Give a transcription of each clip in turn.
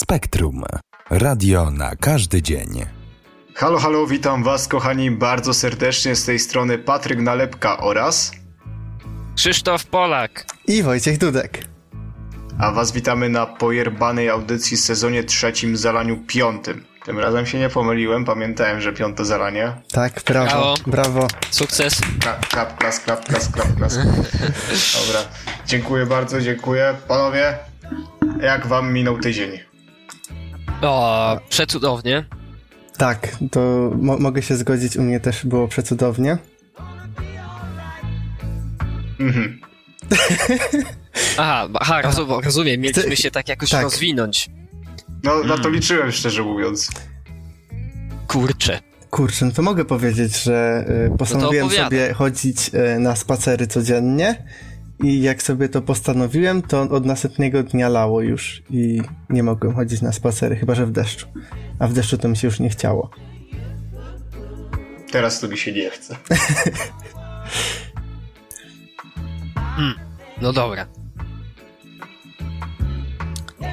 Spektrum. Radio na każdy dzień. Halo, halo, witam was kochani bardzo serdecznie z tej strony Patryk Nalepka oraz Krzysztof Polak i Wojciech Dudek. A was witamy na pojerbanej audycji w sezonie trzecim zalaniu piątym. Tym razem się nie pomyliłem, pamiętałem, że piąte zalanie. Tak, brawo, Brawo. brawo. Sukces. Klap, klap, klas, klap, klas, klap, klas. Dobra, dziękuję bardzo, dziękuję. Panowie, jak wam minął tydzień? O, przecudownie. Tak, to mo mogę się zgodzić, u mnie też było przecudownie. Mhm. Aha, aha rozum, rozumiem, mieliśmy się tak jakoś tak. rozwinąć. No, na to liczyłem, szczerze mówiąc. Kurczę. Kurczę, no to mogę powiedzieć, że y, postanowiłem opowiadaj. sobie chodzić y, na spacery codziennie i jak sobie to postanowiłem, to od następnego dnia lało już i nie mogłem chodzić na spacery, chyba że w deszczu. A w deszczu to mi się już nie chciało. Teraz to mi się nie chce. No dobra.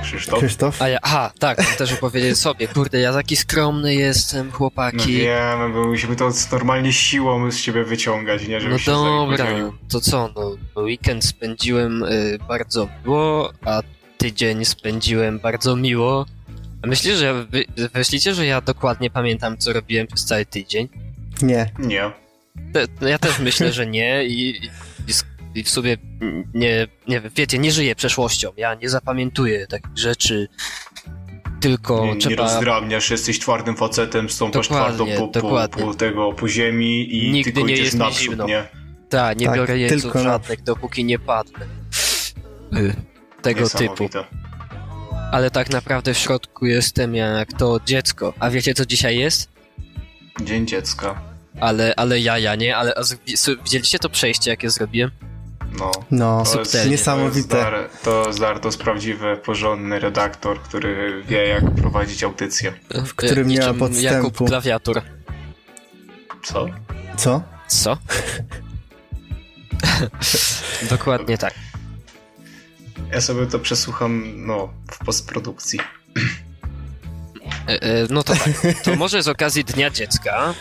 Krzysztof? Krzysztof? A ja, aha, tak, mam też opowiedzieć sobie. Kurde, ja taki skromny jestem, No chłopaki. wiemy, bo musimy to normalnie siłą z ciebie wyciągać, nie? Żeby No się dobra, to co, no, no weekend spędziłem y, bardzo miło, a tydzień spędziłem bardzo miło. A myślisz, że wy, myślicie, że ja dokładnie pamiętam, co robiłem przez cały tydzień? Nie. Nie. Te, no ja też myślę, że nie i, i, i w sobie nie, nie wiecie, nie żyję przeszłością. Ja nie zapamiętuję takich rzeczy, tylko Nie, nie trzeba... rozdrabniasz, jesteś twardym facetem, stąpasz Dokładnie, twardo po, po, dokładnie. po, tego, po ziemi i Nigdy tylko nie idziesz naprzód, zimno. nie? Tak, nie Tak, biorę jeńców tylko na- żadnych, dopóki nie padnę. Y, Tego typu. Ale tak naprawdę w środku jestem jak to dziecko. A wiecie co dzisiaj jest? Dzień dziecka. Ale, ale ja, ja nie, ale widzieliście to przejście, jakie zrobiłem? No. No, To jest, Subtelnie. niesamowite. To jest, dar, to prawdziwy, porządny redaktor, który wie jak prowadzić audycję. W którym nie ma Jakub podstępu. Klawiatur. Co? Co? Co? Dokładnie tak. Ja sobie to przesłucham, no, w postprodukcji. E, e, No to tak. To może z okazji Dnia Dziecka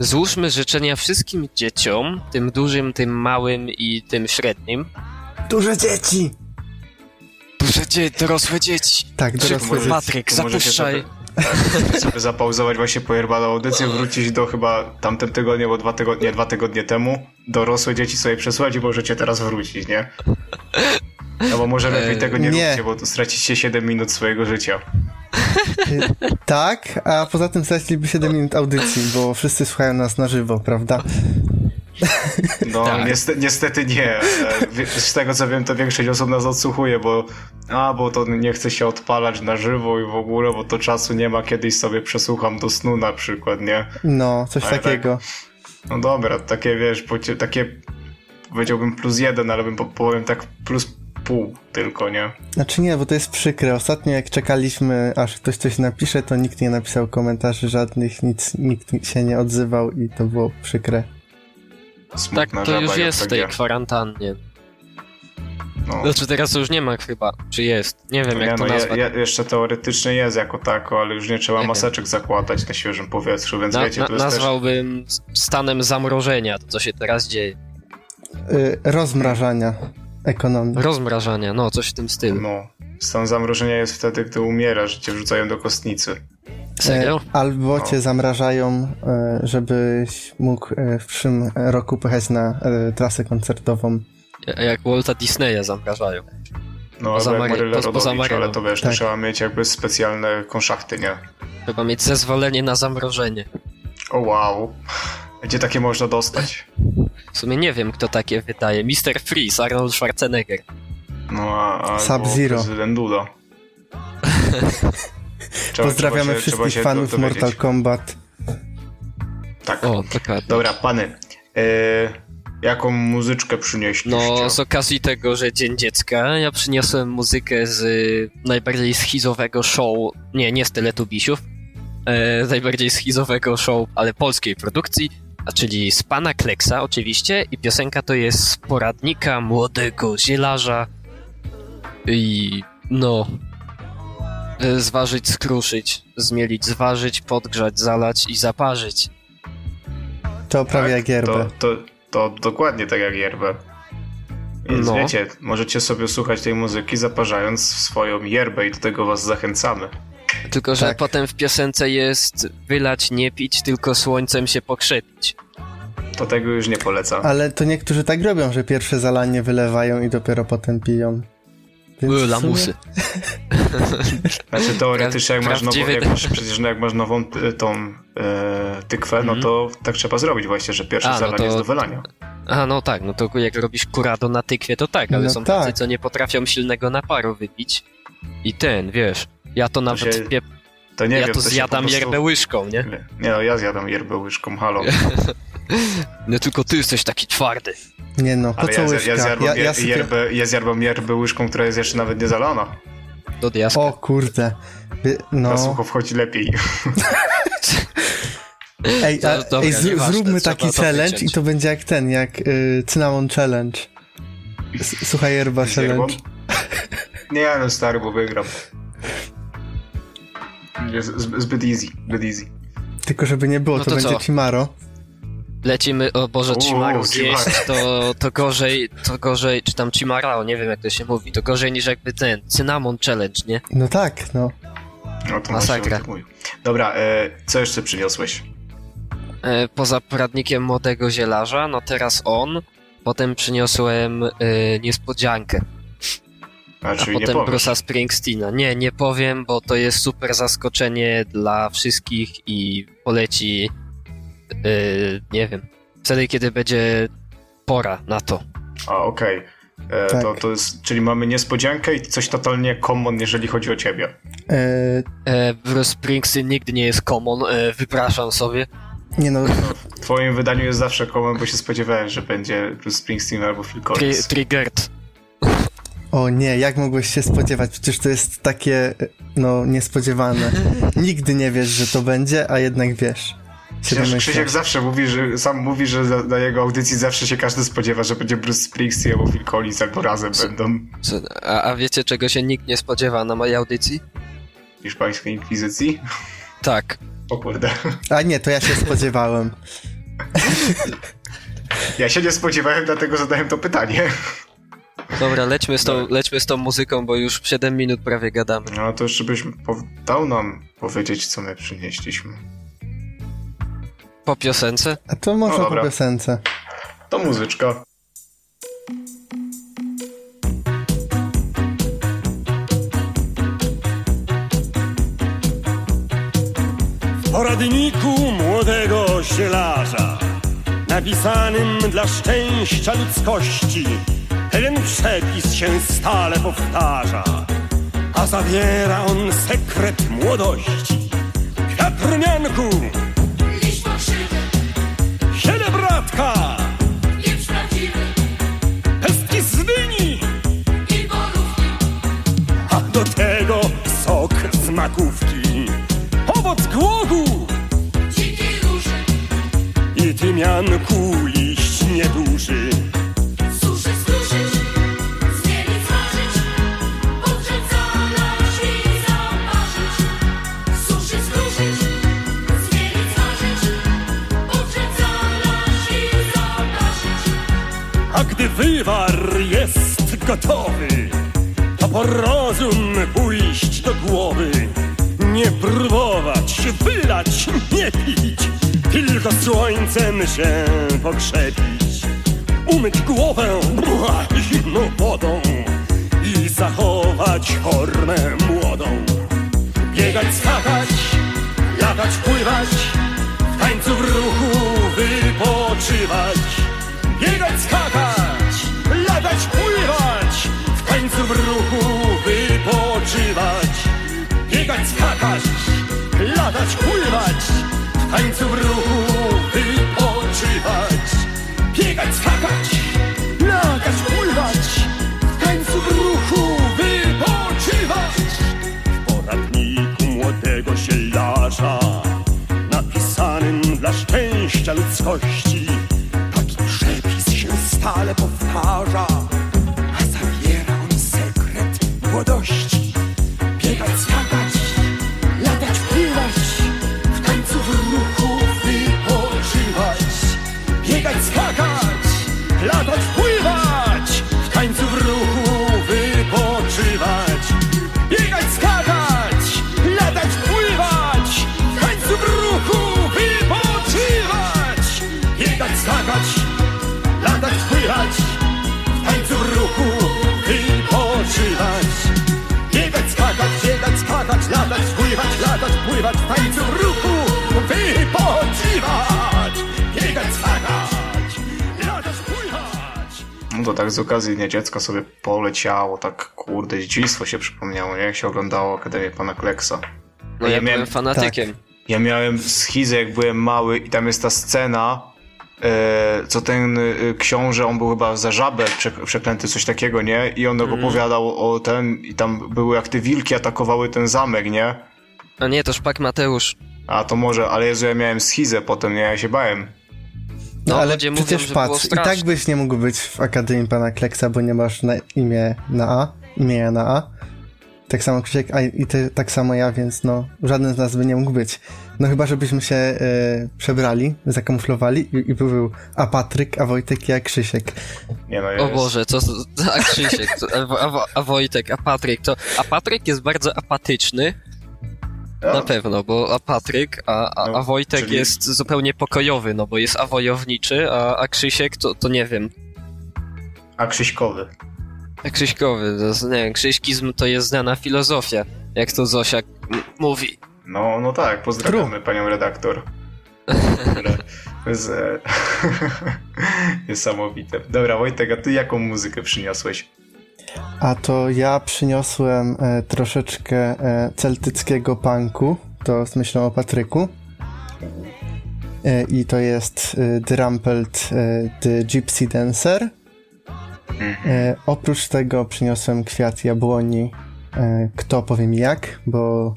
złóżmy życzenia wszystkim dzieciom, tym dużym, tym małym i tym średnim. Duże dzieci! Duże dzieci, dorosłe dzieci. Tak, dorosłe Szybko, dzieci. Patryk, zapuszczaj. Sobie, zapauzować właśnie pojerbaną audycję, wrócić do chyba tamtym tygodnia, bo dwa tygodnie, dwa tygodnie temu. Dorosłe dzieci sobie przesłać i możecie teraz wrócić, nie? No bo może lepiej tego nie, nie. róbcie, bo stracicie 7 minut swojego życia. Y, Tak, a poza tym straciliby 7 minut audycji, bo wszyscy słuchają nas na żywo, prawda? No Tak. niestety, niestety nie. E, Z tego co wiem, to większość osób nas odsłuchuje, bo a, bo to nie chce się odpalać na żywo i w ogóle, bo to czasu nie ma, kiedyś sobie przesłucham do snu na przykład, nie? No, coś Ale tak. takiego. No dobra, takie wiesz, takie powiedziałbym plus jeden, ale bym po- powiem tak plus pół tylko, nie? Znaczy nie, bo to jest przykre. Ostatnio jak czekaliśmy, aż ktoś coś napisze, to nikt nie napisał komentarzy żadnych, nic, nikt się nie odzywał i to było przykre. Smutna Tak, to już jest w tej kwarantannie. No. Znaczy teraz to już nie ma chyba, czy jest? Nie wiem No jak nie, to no, nazwać. je, je, jeszcze teoretycznie jest jako tako, ale już nie trzeba Nie wiem. maseczek zakładać na świeżym powietrzu, więc Na, wiecie, na, to jest też... nazwałbym stanem zamrożenia to, co się teraz dzieje. Y, rozmrażania ekonomii. Rozmrażania, no coś w tym stylu. No, stan zamrożenia jest wtedy, gdy umierasz, że cię wrzucają do kostnicy. Serio? E, albo No. cię zamrażają, e, żebyś mógł e, w przyszłym roku pojechać na e, trasę koncertową. Jak Walta Disneya zamrażają. No, Poza albo jak Mary- poza- Rodowicz, ale to wiesz, Tak. to trzeba mieć jakby specjalne konszachty, nie? Trzeba mieć zezwolenie na zamrożenie. O wow. Gdzie takie można dostać? W sumie nie wiem, kto takie wydaje. Mr. Freeze, Arnold Schwarzenegger. No, a, Sub-Zero. prezydent Duda. Trzeba- Pozdrawiamy trzeba się- wszystkich trzeba fanów dowiedzieć. Mortal Kombat. Tak. O, dokładnie. Dobra, pany. E, jaką muzyczkę przynieśliście? No, z okazji tego, że Dzień Dziecka, ja przyniosłem muzykę z y, najbardziej schizowego show, nie, nie z Teletubisiów, e, najbardziej schizowego show, ale polskiej produkcji, czyli z Pana Kleksa oczywiście i piosenka to jest z poradnika młodego zielarza i no, Y, Zważyć, skruszyć, zmielić, zważyć, podgrzać, zalać i zaparzyć. To prawie jak to, yerbę. to, to dokładnie tak jak yerbę. Więc No. wiecie, możecie sobie słuchać tej muzyki zaparzając swoją yerbę i do tego was zachęcamy. Tylko, że Tak. potem w piosence jest wylać, nie pić, tylko słońcem się pokrzepić. To tego już nie polecam. Ale to niektórzy tak robią, że pierwsze zalanie wylewają i dopiero potem piją. Więc sumie- lamusy. Znaczy teoretycznie jak masz, nową, jak masz, przecież no, jak masz nową tą e, tykwę, no to tak trzeba zrobić właśnie, że pierwsze Mhm. A, no zalanie to- jest do wylania. A no tak, no to jak robisz kurado na tykwie, to tak, ale No są tak. tacy, co nie potrafią silnego naparu wypić. I ten, wiesz, ja to nawet się- pie... To nie ja wiem, to zjadam prostu- yerbę łyżką, nie? Nie, Nie no, ja zjadam yerbę łyżką, halo. No tylko ty jesteś taki twardy. Nie no, po Ale co ja, łyżka? ja, zjadam ja, ja sypię... yerbę, ja zjadam yerbę łyżką, która jest jeszcze nawet nie zalana. Do diaska. O kurde. Wy- Na No. sucho wchodzi lepiej. Ej, a, dobra, ej z, zróbmy trzeba taki challenge wyciąć. i to będzie jak ten, jak y, Cinnamon Challenge. S- Słuchaj, yerba Z yerbą? challenge. Nie no, stary, bo wygram. Zbyt easy, zbyt easy. Tylko żeby nie było, No to, to będzie co? Chimaro. Lecimy, o Boże, Chimaru. zjeść, to, to gorzej, to gorzej, czy tam Chimarao, nie wiem jak to się mówi, to gorzej niż jakby ten Cynamon Challenge, nie? No tak, no. No to Masakra. Dobra, e, co jeszcze przyniosłeś? E, poza poradnikiem młodego zielarza, no teraz on, potem przyniosłem e, niespodziankę, A, a czyli nie potem. Bruce'a Springsteena. Nie, nie powiem, bo to jest super zaskoczenie dla wszystkich i poleci, e, nie wiem, wtedy kiedy będzie pora na to. A, okej. E, Tak. To, to jest, czyli mamy niespodziankę i coś totalnie common, jeżeli chodzi o ciebie. E, E, Bruce Springsteen nigdy nie jest common, e, wypraszam sobie. nie no, W twoim wydaniu jest zawsze common, bo się spodziewałem, że będzie Bruce Springsteen albo Phil Tri- Collins. triggered. O nie, jak mogłeś się spodziewać? Przecież to jest takie, no, niespodziewane. Nigdy nie wiesz, że to będzie, a jednak wiesz. Przecież. Krzysiek zawsze mówi, że sam mówi, że na, na jego audycji zawsze się każdy spodziewa, że będzie Bruce Springsteen albo Phil Collins albo razem będą Co- A, a wiecie, czego się nikt nie spodziewa na mojej audycji? hiszpańskiej inkwizycji. Tak. O kurde. A nie, to ja się spodziewałem. Ja się nie spodziewałem, dlatego zadałem to pytanie. Dobra, lećmy z, tą, lećmy z tą muzyką, bo już 7 minut prawie gadamy. No to jeszcze byś po- dał nam powiedzieć, co my przynieśliśmy. Po piosence? A to można No po piosence. To muzyczka. W poradniku młodego zielarza, napisanym dla szczęścia ludzkości, pewien przepis się stale powtarza, a zawiera on sekret młodości. Kwiat rumianku, Liść fałszywy, ziele bratka, pieprz prawdziwy pestki z dyni, i borówki. a do tego sok z makówki, owoc głogu Dzikiej róży, i tymianku liść nieduży. Wywar jest gotowy, to po rozum pójść do głowy. Nie próbować, wylać, nie pić, tylko słońcem się pokrzepić. Umyć głowę buah, zimną wodą i zachować formę młodą. Biegać, skakać, latać, pływać, w tańcu w ruchu wypoczywać. Biegać, skakać, latać, pływać, w tańcu w ruchu wypoczywać. Biegać, skakać, latać, pływać, w tańcu w ruchu wypoczywać. Biegać, skakać, latać, pływać, w tańcu w ruchu wypoczywać. W poradniku młodego zielarza, napisanym dla szczęścia ludzkości, taki przepis się stale powtarza, a zawiera on sekret młodości. Biegać, skakać, odpoczywać. Biegać, skakać, biegać, skakać, latać, pływać, latać, pływać, w tańcu w ruchu wypoczywać. Biegać, skakać, latać, pływać. No to tak z okazji Dnia Dziecka sobie poleciało, tak kurde, dziedzictwo się przypomniało, nie? Jak się oglądało Akademię Pana Kleksa. No Ja ja, miałem- byłem fanatykiem. Ja miałem schizę, jak byłem mały i tam jest ta scena, co ten e, książę, on był chyba za żabę prze- przeklęty, coś takiego, nie? I on Mhm. opowiadał o ten, i tam były jak te wilki atakowały ten zamek, nie? A nie, to szpak Mateusz. A to może, ale Jezu, ja miałem schizę potem, nie? Ja się bałem. No, No, ale mówią, przecież było patrz, i tak byś nie mógł być w Akademii Pana Kleksa, bo nie masz na imię na A, imienia na A. Tak samo Krzysiek, a i ty, tak samo ja, więc no, żaden z nas by nie mógł być. No chyba, żebyśmy się e, przebrali, zakamuflowali i, i był a Patryk, a Wojtek i a Krzysiek. Nie no, O jest... Boże, co za a Krzysiek, co, a, a, a Wojtek, a Patryk, to... A Patryk jest bardzo apatyczny, No, na pewno, bo a Patryk, a, a, a No, Wojtek czyli- jest zupełnie pokojowy, no bo jest awojowniczy, a, a Krzysiek to, to nie wiem. A Krzyśkowy. A Krzyśkowy, to, nie wiem, krzyśkizm to jest znana filozofia, jak to Zosia m- mówi. No, no tak, pozdrawiamy panią redaktor. Jest e... niesamowite. Dobra, Wojtek, a ty jaką muzykę przyniosłeś? A to ja przyniosłem e, troszeczkę e, celtyckiego punku, to z myślą o Patryku. E, I to jest e, The Rumpelt e, The Gypsy Dancer. E, oprócz tego przyniosłem kwiat jabłoni e, Kto powie mi jak, bo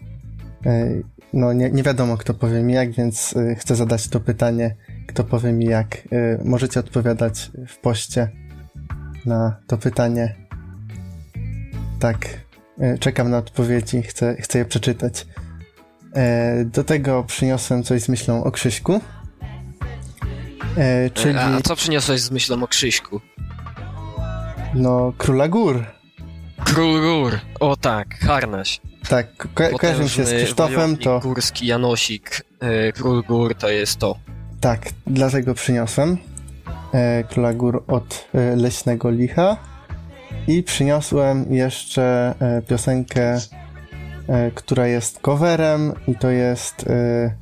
e, no nie, nie wiadomo kto powie mi jak, więc e, chcę zadać to pytanie, kto powie mi jak. E, możecie odpowiadać w poście na to pytanie. Tak, e, czekam na odpowiedzi, chcę, chcę je przeczytać. Do tego przyniosłem coś z myślą o Krzyśku. Czyli, A, a co przyniosłeś z myślą o Krzyśku? No, Króla Gór. Król Gór. O tak, harnaś. Tak, ko- kojarzy mi się z Krzysztofem, to Górski Janosik. E, Król Gór to jest to. tak, dlatego przyniosłem e, Króla Gór od e, Leśnego Licha i przyniosłem jeszcze e, piosenkę, e, która jest coverem i to jest e,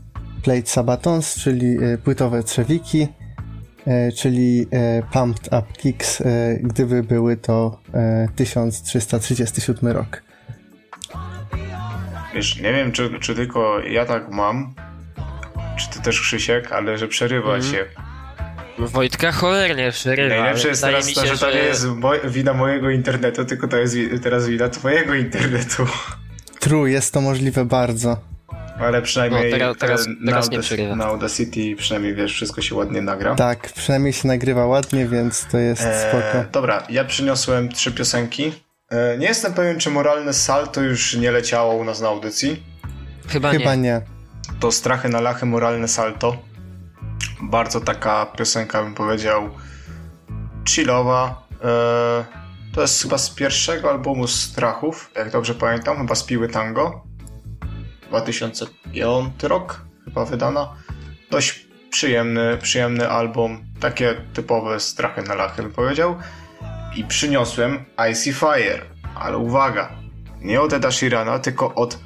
Plate Sabatons, czyli płytowe trzewiki, czyli e, Pumped Up Kicks, e, gdyby były to e, 1337 rok. Wiesz, nie wiem, czy, czy tylko ja tak mam, czy ty też Krzysiek, ale że przerywa Mhm. się. Wojtka cholernie przerywa. Najlepsze jest teraz mi to, się, że to nie jest wina mojego internetu, tylko to jest teraz wina twojego internetu. True, jest to możliwe bardzo. Ale przynajmniej No, teraz- teraz- na, teraz nie Audac- przerywa. na Audacity przynajmniej wiesz, wszystko się ładnie nagra. Tak, przynajmniej się nagrywa ładnie, więc to jest E, spoko. dobra, ja przyniosłem trzy piosenki. E, nie jestem pewien, czy Moralne Salto już nie leciało u nas na audycji. Chyba, Chyba nie. nie. To Strachy na Lachy, Moralne Salto. Bardzo taka piosenka, bym powiedział, chillowa. E, to jest chyba z pierwszego albumu Strachów, jak dobrze pamiętam, chyba z Piły Tango. 2005 rok chyba wydana. Dość przyjemny, przyjemny album, takie typowe Strachy na Lachy, bym powiedział. I przyniosłem Icy Fire, ale uwaga, nie od Eda Sheerana, tylko od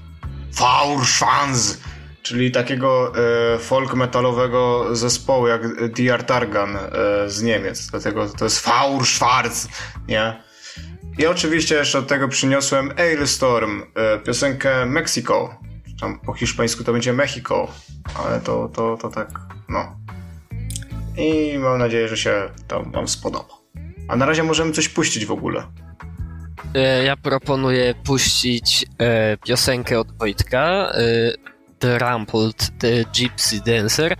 Faurschwanz, czyli takiego e, folk metalowego zespołu jak DR Targan e, z Niemiec. Dlatego to jest Faurschwarz, nie? I oczywiście jeszcze od tego przyniosłem Ailstorm, e, piosenkę Mexico. Tam po hiszpańsku to będzie Mexico, ale to, to, to tak, no. I mam nadzieję, że się to wam spodoba. A na razie możemy coś puścić w ogóle. E, Ja proponuję puścić e, piosenkę od Wojtka, e, The Rumpled, The Gypsy Dancer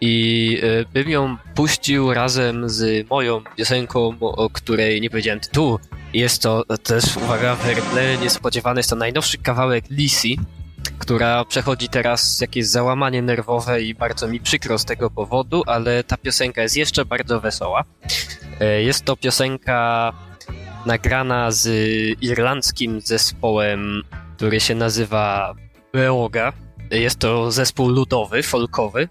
i e, bym ją puścił razem z moją piosenką, o której nie powiedziałem tytułu. Jest to też, uwaga, werble niespodziewany, jest to najnowszy kawałek Lisi, która przechodzi teraz jakieś załamanie nerwowe i bardzo mi przykro z tego powodu, ale ta piosenka jest jeszcze bardzo wesoła. E, Jest to piosenka nagrana z irlandzkim zespołem, który się nazywa Beoga. Jest to zespół ludowy, folkowy.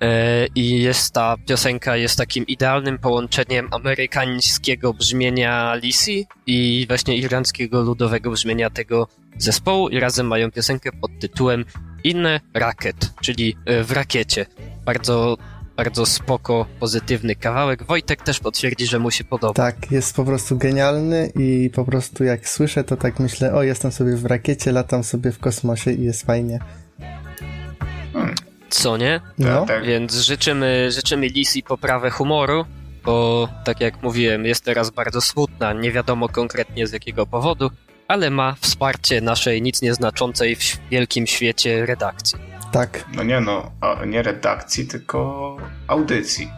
E, I jest ta piosenka jest takim idealnym połączeniem amerykańskiego brzmienia Lisi i właśnie irlandzkiego ludowego brzmienia tego zespołu i razem mają piosenkę pod tytułem Inne Racket, czyli e, w rakiecie. Bardzo, bardzo spoko, pozytywny kawałek. Wojtek też potwierdzi, że mu się podoba. Tak, jest po prostu genialny i po prostu jak słyszę, to tak myślę, o jestem sobie w rakiecie, latam sobie w kosmosie i jest fajnie. Co nie? No, tak. Więc życzymy, życzymy Lisi poprawę humoru, bo tak jak mówiłem, jest teraz bardzo smutna, nie wiadomo konkretnie z jakiego powodu, ale ma wsparcie naszej nic nieznaczącej w wielkim świecie redakcji. tak. No nie no, a nie redakcji, tylko audycji.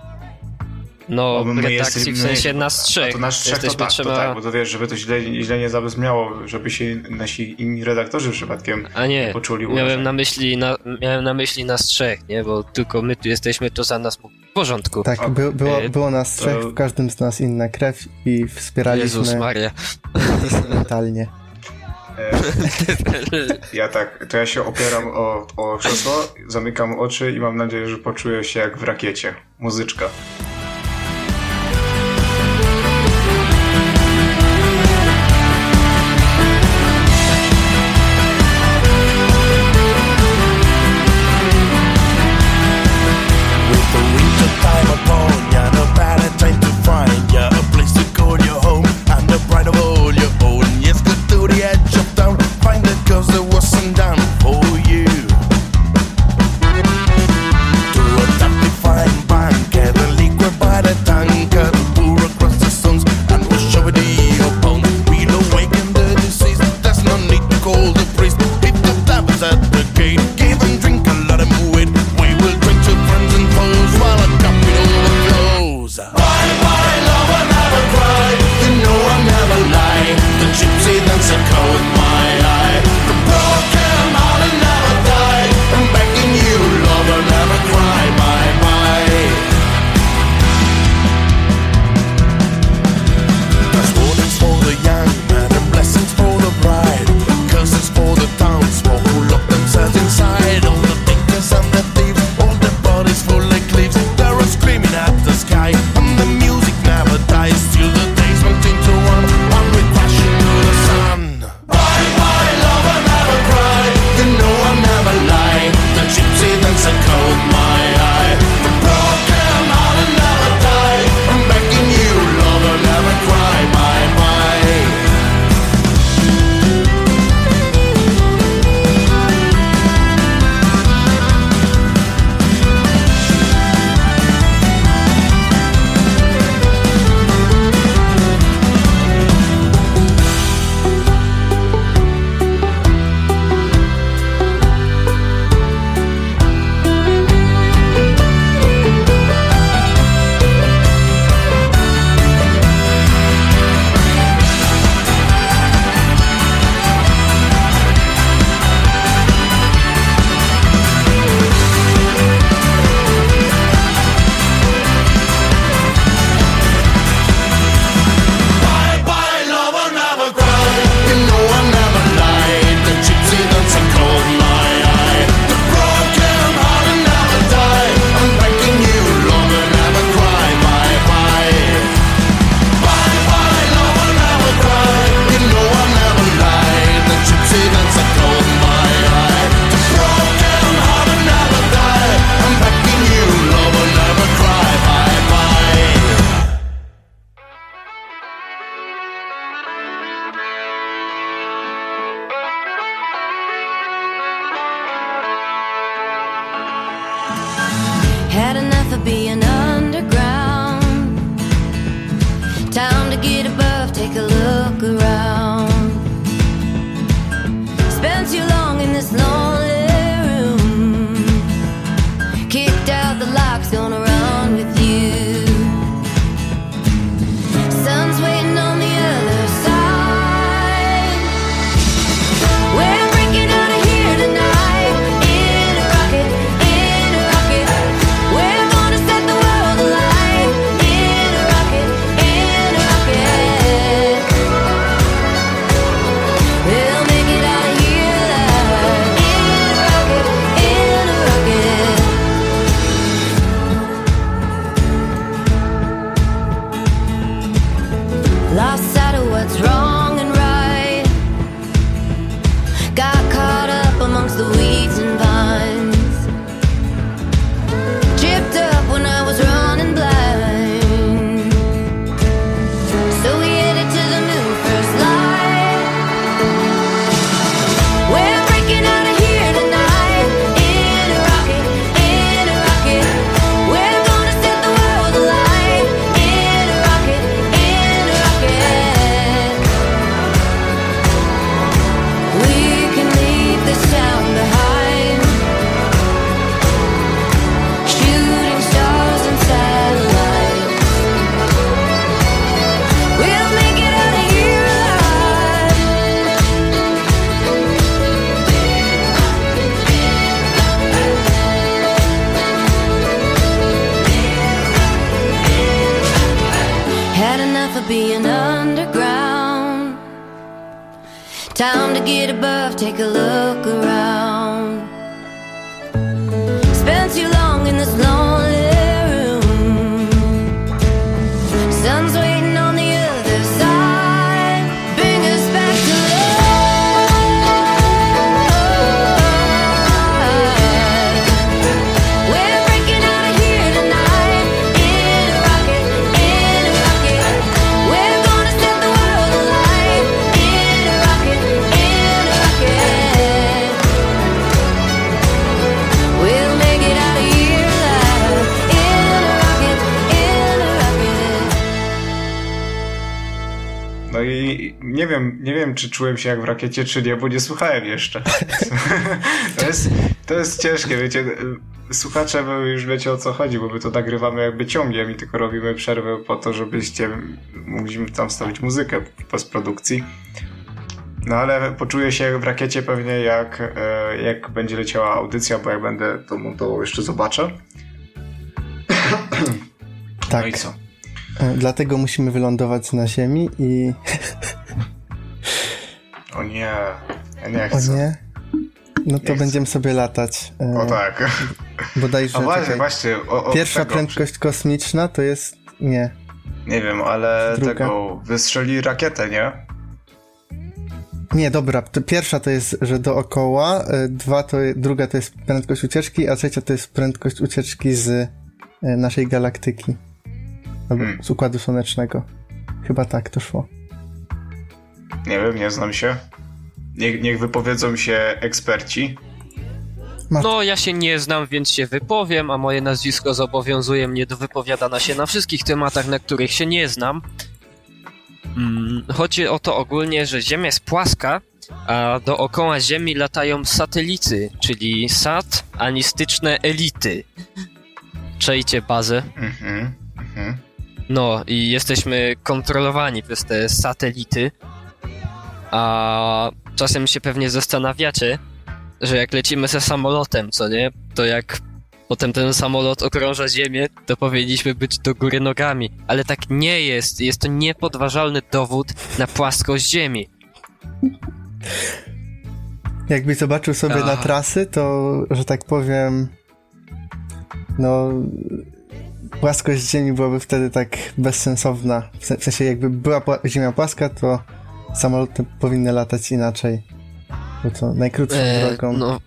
No, my redakcji jesteśmy- w sensie nas A trzech. to nasz trzech, to tak, to trzema... tak, bo to wiesz, żeby to źle, źle nie zabrzmiało, żeby się nasi inni redaktorzy przypadkiem A nie, poczuli miałem na, myśli, na, miałem na myśli nas trzech, nie? Bo tylko my tu jesteśmy, to za nas w porządku. Tak, A, by, było, e, było nas trzech, w każdym z nas inna krew i wspieraliśmy Jezus Maria. mentalnie. E, Ja tak, to ja się opieram o, o krzesło, zamykam oczy i mam nadzieję, że poczuję się jak w rakiecie. Muzyczka. Czy czułem się jak w rakiecie, czy nie, bo nie słuchałem jeszcze. To jest, to jest ciężkie, wiecie. Słuchacze już wiecie o co chodzi, bo my to nagrywamy jakby ciągiem i tylko robimy przerwę po to, żebyście mogliśmy tam wstawić muzykę w postprodukcji. No ale poczuję się w rakiecie pewnie jak, e, jak będzie leciała audycja, bo jak będę to montował jeszcze zobaczę. Tak. No i co? E, Dlatego musimy wylądować na ziemi i... O nie, nie O chcę. nie? No to Nie chcę. będziemy sobie latać. E, O tak. Bodajże, A właśnie, czekaj, właśnie. O, o pierwsza tego, prędkość kosmiczna to jest... Nie. Nie wiem, ale Druga. tego wystrzeli rakietę, nie? Nie, dobra, to pierwsza to jest, że dookoła, e, dwa to, druga to jest prędkość ucieczki, a trzecia to jest prędkość ucieczki z e, naszej galaktyki. Albo Hmm. z Układu Słonecznego. Chyba tak to szło. Nie wiem, nie znam się. Niech, niech wypowiedzą się eksperci. No, ja się nie znam, więc się wypowiem, a moje nazwisko zobowiązuje mnie do wypowiadania się na wszystkich tematach, na których się nie znam. Mm, chodzi o to ogólnie, że Ziemia jest płaska, a dookoła Ziemi latają satelity, czyli sat, anistyczne elity. Czejcie bazę. Mhm, mhm. No i jesteśmy kontrolowani przez te satelity. A czasem się pewnie zastanawiacie, że jak lecimy ze samolotem, co nie? To jak potem ten samolot okrąża Ziemię, to powinniśmy być do góry nogami. Ale tak nie jest. Jest to niepodważalny dowód na płaskość Ziemi. Jakbyś zobaczył sobie na Aha. trasy, to, że tak powiem, no, płaskość Ziemi byłaby wtedy tak bezsensowna. W se- w sensie, jakby była Ziemia płaska, to samoloty powinny latać inaczej. Bo to najkrótszą E, drogą. no,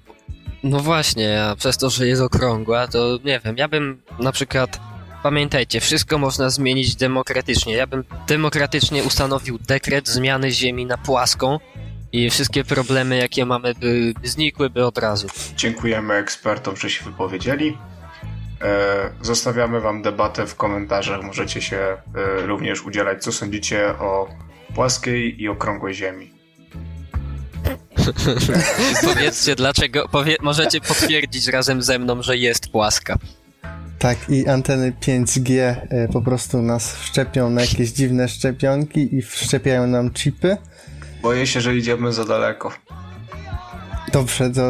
no właśnie, a przez to, że jest okrągła, to nie wiem, ja bym na przykład. Pamiętajcie, wszystko można zmienić demokratycznie. Ja bym demokratycznie ustanowił dekret zmiany Ziemi na płaską i wszystkie problemy, jakie mamy, by, by znikłyby od razu. Dziękujemy ekspertom, że się wypowiedzieli. E, zostawiamy wam debatę w komentarzach. Możecie się e, również udzielać, co sądzicie o płaskiej i okrągłej Ziemi. Powiedzcie dlaczego, powie, możecie potwierdzić razem ze mną, że jest płaska. Tak, i anteny 5G e, po prostu nas wszczepią na jakieś dziwne szczepionki i wszczepiają nam chipy. Boję się, że idziemy za daleko. Dobrze, to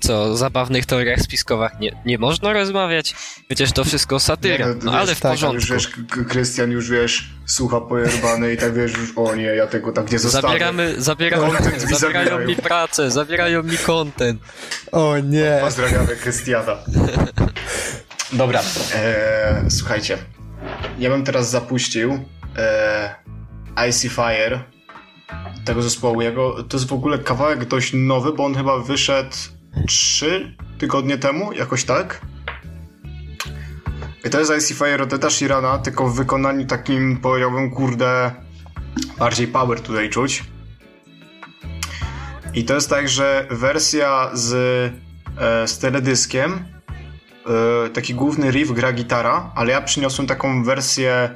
Co, o zabawnych teoriach spiskowych nie, nie można rozmawiać? Przecież to wszystko satyra. Nie, No ale w tak, Już porządku. wiesz, K- Krystian już wiesz, słucha pojerbane i tak wiesz już, o nie, ja tego tak nie zostawię. Zabieramy, zabieramy, Content mi zabierają zabierają. mi pracę, zabierają mi content. o nie. Pozdrawiamy Krystiana. Dobra, e, słuchajcie. Ja bym teraz zapuścił e, Icy Fire tego zespołu. Jego, to jest w ogóle kawałek dość nowy, bo on chyba wyszedł 3 tygodnie temu, jakoś tak. I to jest Icy Fire od Eda Sheerana, tylko w wykonaniu takim, powiedziałbym, kurde, bardziej power tutaj czuć. I to jest tak, że wersja z, e, z teledyskiem, e, taki główny riff gra gitara, ale ja przyniosłem taką wersję,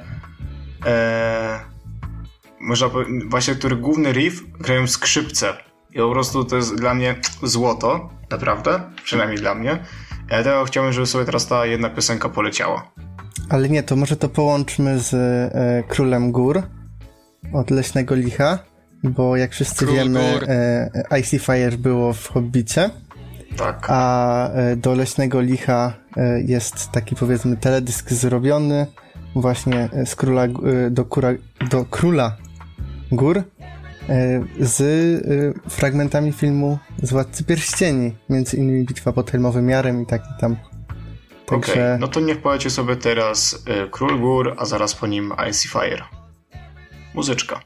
e, można powiedzieć, właśnie, który główny riff grają skrzypce. I po prostu to jest dla mnie złoto, naprawdę, przynajmniej dla mnie. Ja dlatego chciałbym, żeby sobie teraz ta jedna piosenka poleciała. Ale nie, to może to połączmy z e, Królem Gór od Leśnego Licha, bo jak wszyscy Król wiemy, e, Icy Fire było w Hobbicie, Tak. a e, do Leśnego Licha e, jest taki powiedzmy teledysk zrobiony właśnie z Króla, e, do, kura, do Króla gór e, z e, fragmentami filmu z Władcy Pierścieni, między innymi Bitwa pod Helmowym Jarem i taki tam. Także... Okej, okay, no to niech powiecie sobie teraz e, Król Gór, a zaraz po nim Icy Fire. Muzyczka.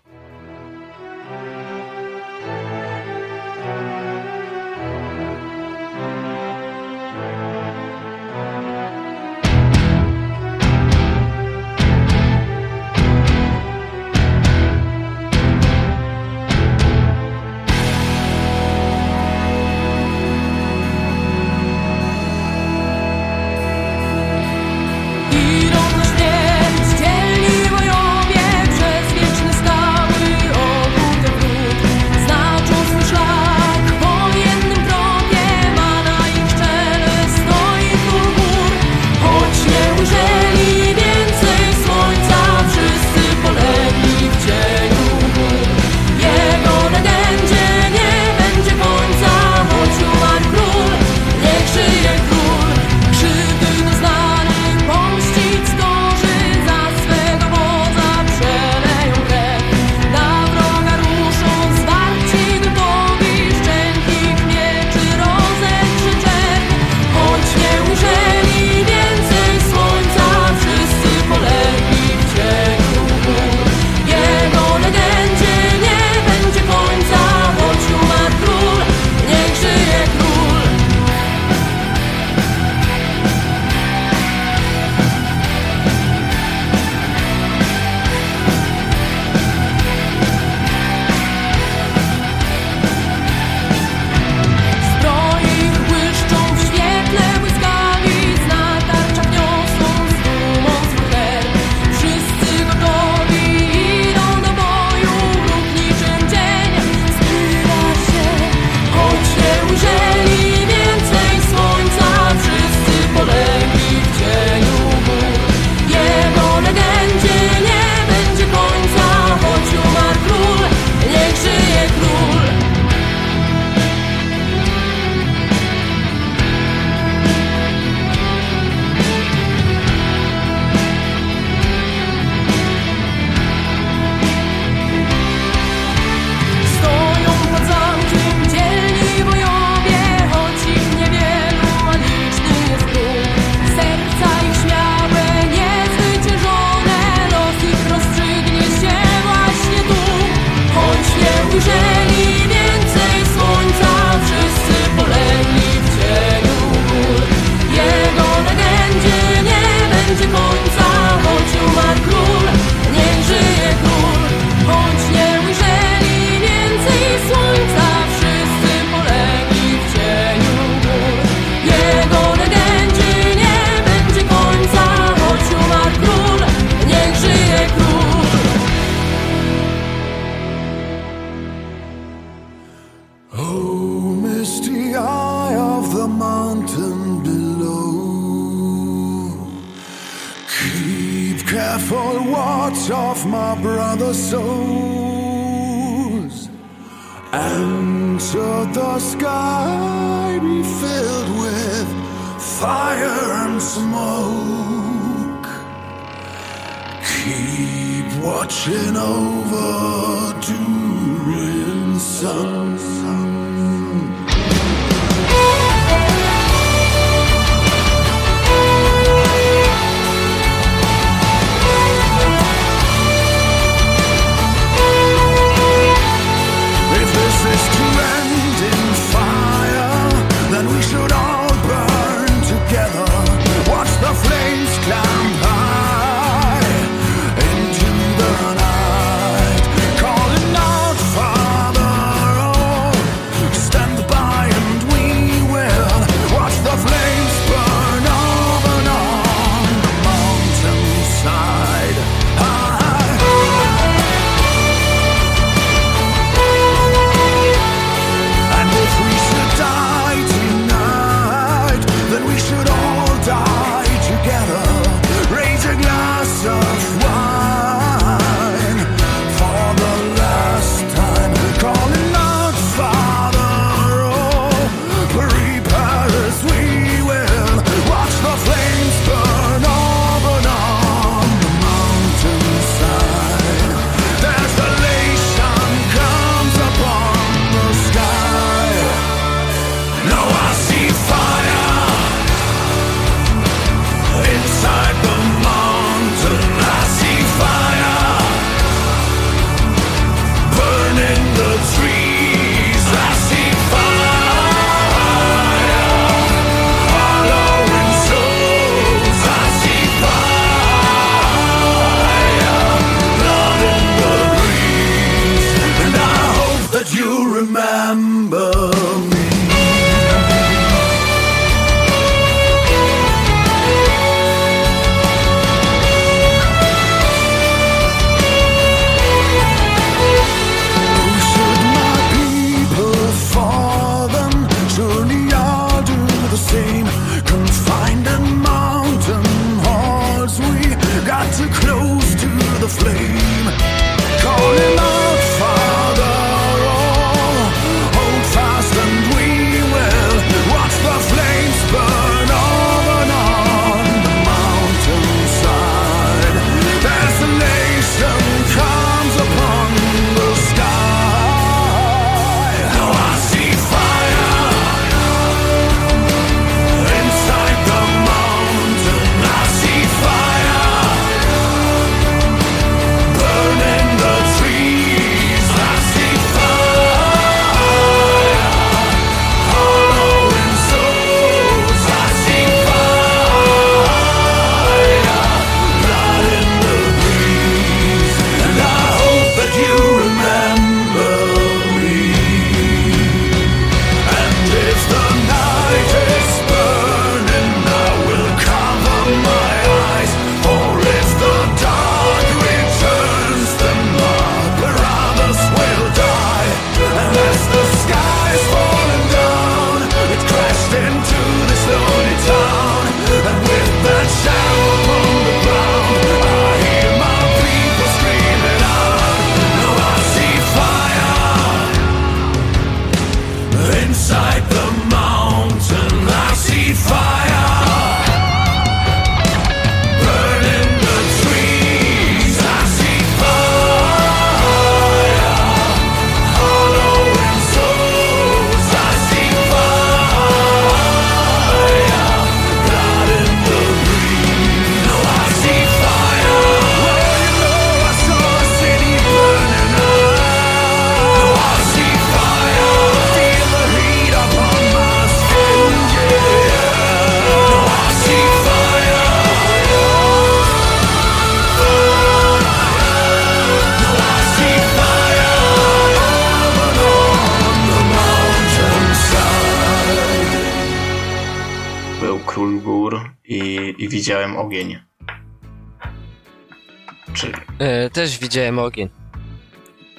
Widziałem ogień.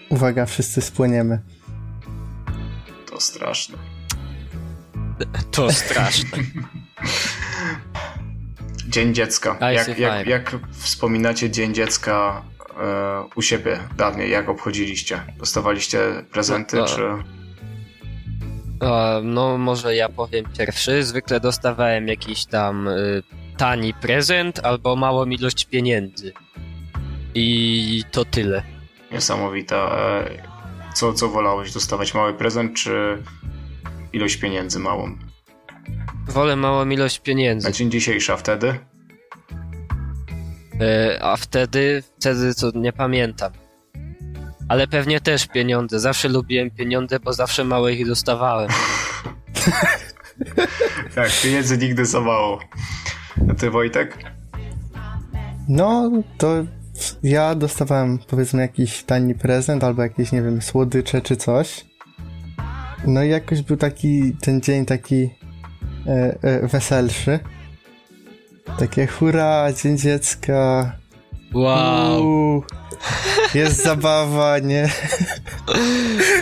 Uwaga, wszyscy spłoniemy. to straszne. To straszne. Dzień dziecka. Jak, jak, jak wspominacie Dzień dziecka e, u siebie dawniej? Jak obchodziliście? Dostawaliście prezenty, No, czy... E, no, może ja powiem pierwszy. Zwykle dostawałem jakiś tam y, tani prezent albo małą ilość pieniędzy. I to tyle. Niesamowita. E, co, co wolałeś? Dostawać mały prezent, czy ilość pieniędzy małą? Wolę małą ilość pieniędzy. Na dzień dzisiejszy, a wtedy? E, a wtedy, wtedy to nie pamiętam. Ale pewnie też pieniądze. Zawsze lubiłem pieniądze, bo zawsze mało ich dostawałem. Tak, pieniędzy nigdy za mało. A ty, Wojtek? No, to ja dostawałem powiedzmy jakiś tani prezent albo jakieś, nie wiem, słodycze czy coś. No i jakoś był taki, ten dzień taki e, e, weselszy. Takie hurra, dzień dziecka. Wow! Uuu, jest zabawa, nie?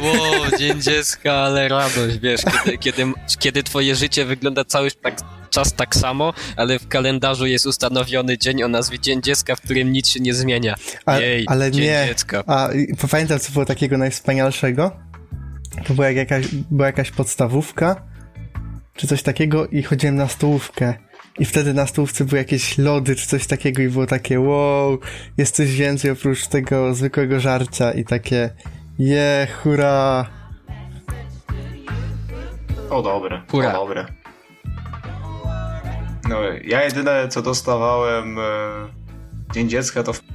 Wow, dzień dziecka, ale radość, wiesz, kiedy, kiedy, kiedy twoje życie wygląda cały tak, czas tak samo, ale w kalendarzu jest ustanowiony dzień o nazwie Dzień Dziecka, w którym nic się nie zmienia. A, Jej, ale Dzień nie. Dziecka. A pamiętam, co było takiego najwspanialszego? To była jak jakaś, była jakaś podstawówka, czy coś takiego i chodziłem na stołówkę. I wtedy na stołówce były jakieś lody, czy coś takiego i było takie wow, jest coś więcej oprócz tego zwykłego żarcia i takie je, hurra. O dobre, Hurra. o dobre. No, ja jedyne co dostawałem e, Dzień Dziecka to w...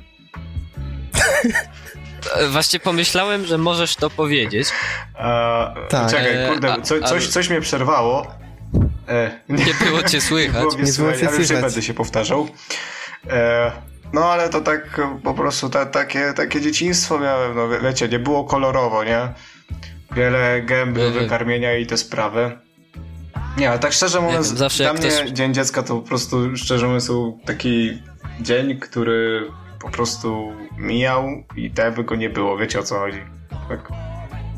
Właśnie pomyślałem, że możesz to powiedzieć. E, Tak. Czekaj, E, kurde, a- co, a- coś, coś mnie przerwało. E, Nie było cię słychać. było Nie było słychać, cię ale już nie słychać. będę się powtarzał. E, no ale to tak po prostu ta, takie, takie dzieciństwo miałem, no wie- wiecie, nie było kolorowo, nie? Wiele gęby, Mhm. wykarmienia i te sprawy. Nie, ale tak szczerze mówiąc, wiem, zawsze dla mnie ktoś- Dzień Dziecka to po prostu, szczerze mówiąc, był taki dzień, który po prostu mijał i tak by go nie było, wiecie o co chodzi. Tak,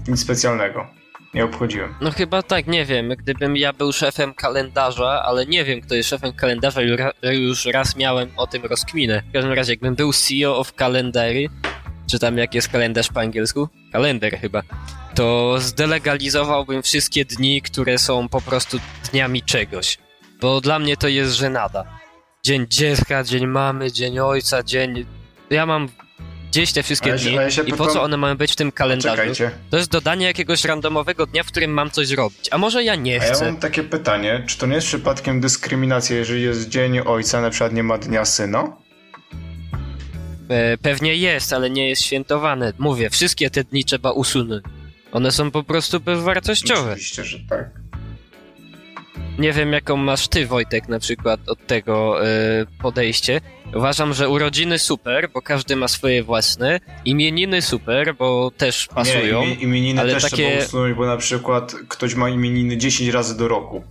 nic specjalnego. Nie obchodziłem. No chyba tak, nie wiem. Gdybym ja był szefem kalendarza, ale nie wiem, kto jest szefem kalendarza, już raz miałem o tym rozkminę. W każdym razie, jakbym był CEO of Calendary, czy tam jak jest kalendarz po angielsku? Kalender chyba. To zdelegalizowałbym wszystkie dni, które są po prostu dniami czegoś. Bo dla mnie to jest żenada. Dzień dziecka, dzień mamy, dzień ojca, dzień... Ja mam gdzieś te wszystkie się- dni i po co one mają być w tym kalendarzu? Czekajcie. To jest dodanie jakiegoś randomowego dnia, w którym mam coś zrobić. A może ja nie A ja chcę? mam takie pytanie, czy to nie jest przypadkiem dyskryminacja, jeżeli jest Dzień Ojca, na przykład nie ma Dnia Syna? E, pewnie jest, ale nie jest świętowane. Mówię, wszystkie te dni trzeba usunąć. One są po prostu bezwartościowe. Oczywiście, że tak. Nie wiem, jaką masz ty, Wojtek, na przykład od tego e, podejście. Uważam, że urodziny super, bo każdy ma swoje własne. Imieniny super, bo też pasują. Nie, imi- imieniny ale też takie- trzeba usunąć, bo na przykład ktoś ma imieniny 10 razy do roku.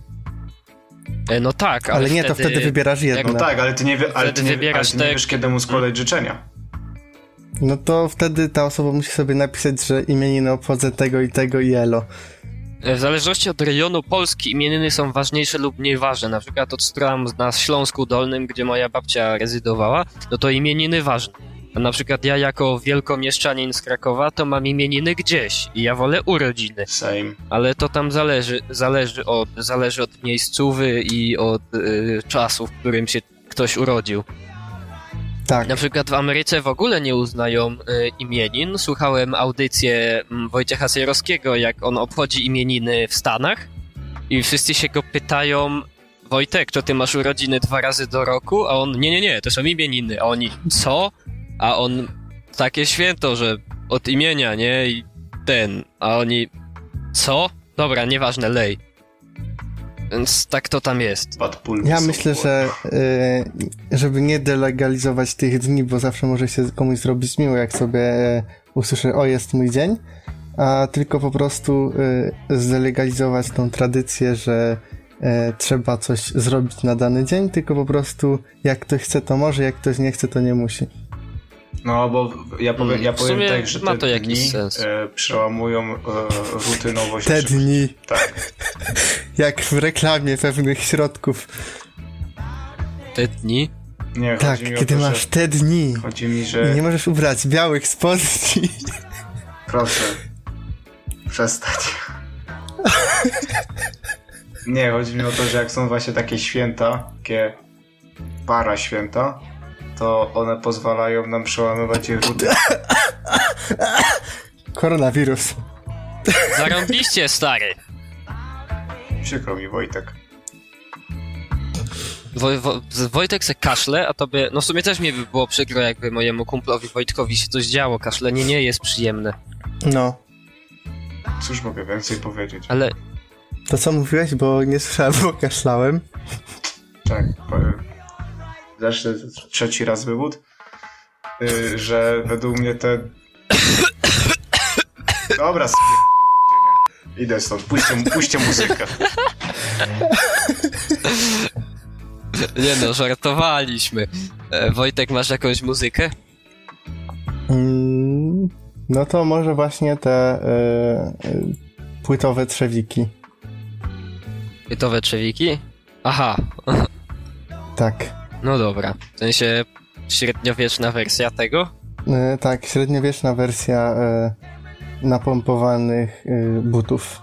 E, no tak, ale, Ale nie, to wtedy wybierasz jedno. No tak, ale ty nie, wie, ale Wtedy ty nie, ale wybierasz ty nie te- wiesz, kiedy mu składać życzenia. No to wtedy ta osoba musi sobie napisać, że imieniny obchodzę tego i tego i elo. E, W zależności od rejonu Polski imieniny są ważniejsze lub mniej ważne. Na przykład od stron na Śląsku Dolnym, gdzie moja babcia rezydowała, no to imieniny ważne. A na przykład ja jako wielkomieszczanin z Krakowa to mam imieniny gdzieś i ja wolę urodziny. Same. Ale to tam zależy, zależy, od, zależy od miejscówy i od y, czasu, w którym się ktoś urodził. Tak. Na przykład w Ameryce w ogóle nie uznają y, imienin. Słuchałem audycję mm, Wojciecha Sejrowskiego, jak on obchodzi imieniny w Stanach i wszyscy się go pytają Wojtek, to ty masz urodziny dwa razy do roku? A on, nie, nie, nie, to są imieniny. A oni, co? A on, takie święto, że od imienia, nie? I ten. A oni, co? Dobra, nieważne, lej. Więc tak to tam jest. Ja myślę, że y, żeby nie delegalizować tych dni, bo zawsze może się komuś zrobić miło, jak sobie e, usłyszy, o jest mój dzień, a tylko po prostu y, zdelegalizować tą tradycję, że trzeba coś zrobić na dany dzień, tylko po prostu jak ktoś chce, to może, jak ktoś nie chce, to nie musi. No, bo ja powiem, Mm, ja powiem tak, że ma te to jakiś dni sens. E, przełamują e, rutynowość. Te dni, Tak. jak w reklamie pewnych środków. Te dni. Nie, Tak, kiedy to, masz że, te dni Chodzi mi, i że... nie możesz ubrać białych spodni. Proszę. Przestać. Nie, chodzi mi o to, że jak są właśnie takie święta, takie para święta, to one pozwalają nam przełamywać ich rutynę. Koronawirus. Zarąbiście, stary. Przykro mi, Wojtek. Woj, Wo, Wojtek se kaszle, a tobie... No w sumie też mi by było przykro, jakby mojemu kumplowi Wojtkowi się coś działo. Kaszlenie nie jest przyjemne. No, Cóż mogę więcej powiedzieć? Ale to co mówiłeś, bo nie słyszałem, bo kaszlałem. Tak, powiem. Zacznę trzeci raz wywód, y, że według mnie te... Dobra, sp... Idę stąd, puśćcie, puśćcie muzykę. nie no, żartowaliśmy. E, Wojtek, masz jakąś muzykę? Mm, no to może właśnie te e, płytowe trzewiki. Pytowe trzewiki? Aha, Tak. No dobra. W sensie średniowieczna wersja tego? E, tak, średniowieczna wersja e, napompowanych e, butów.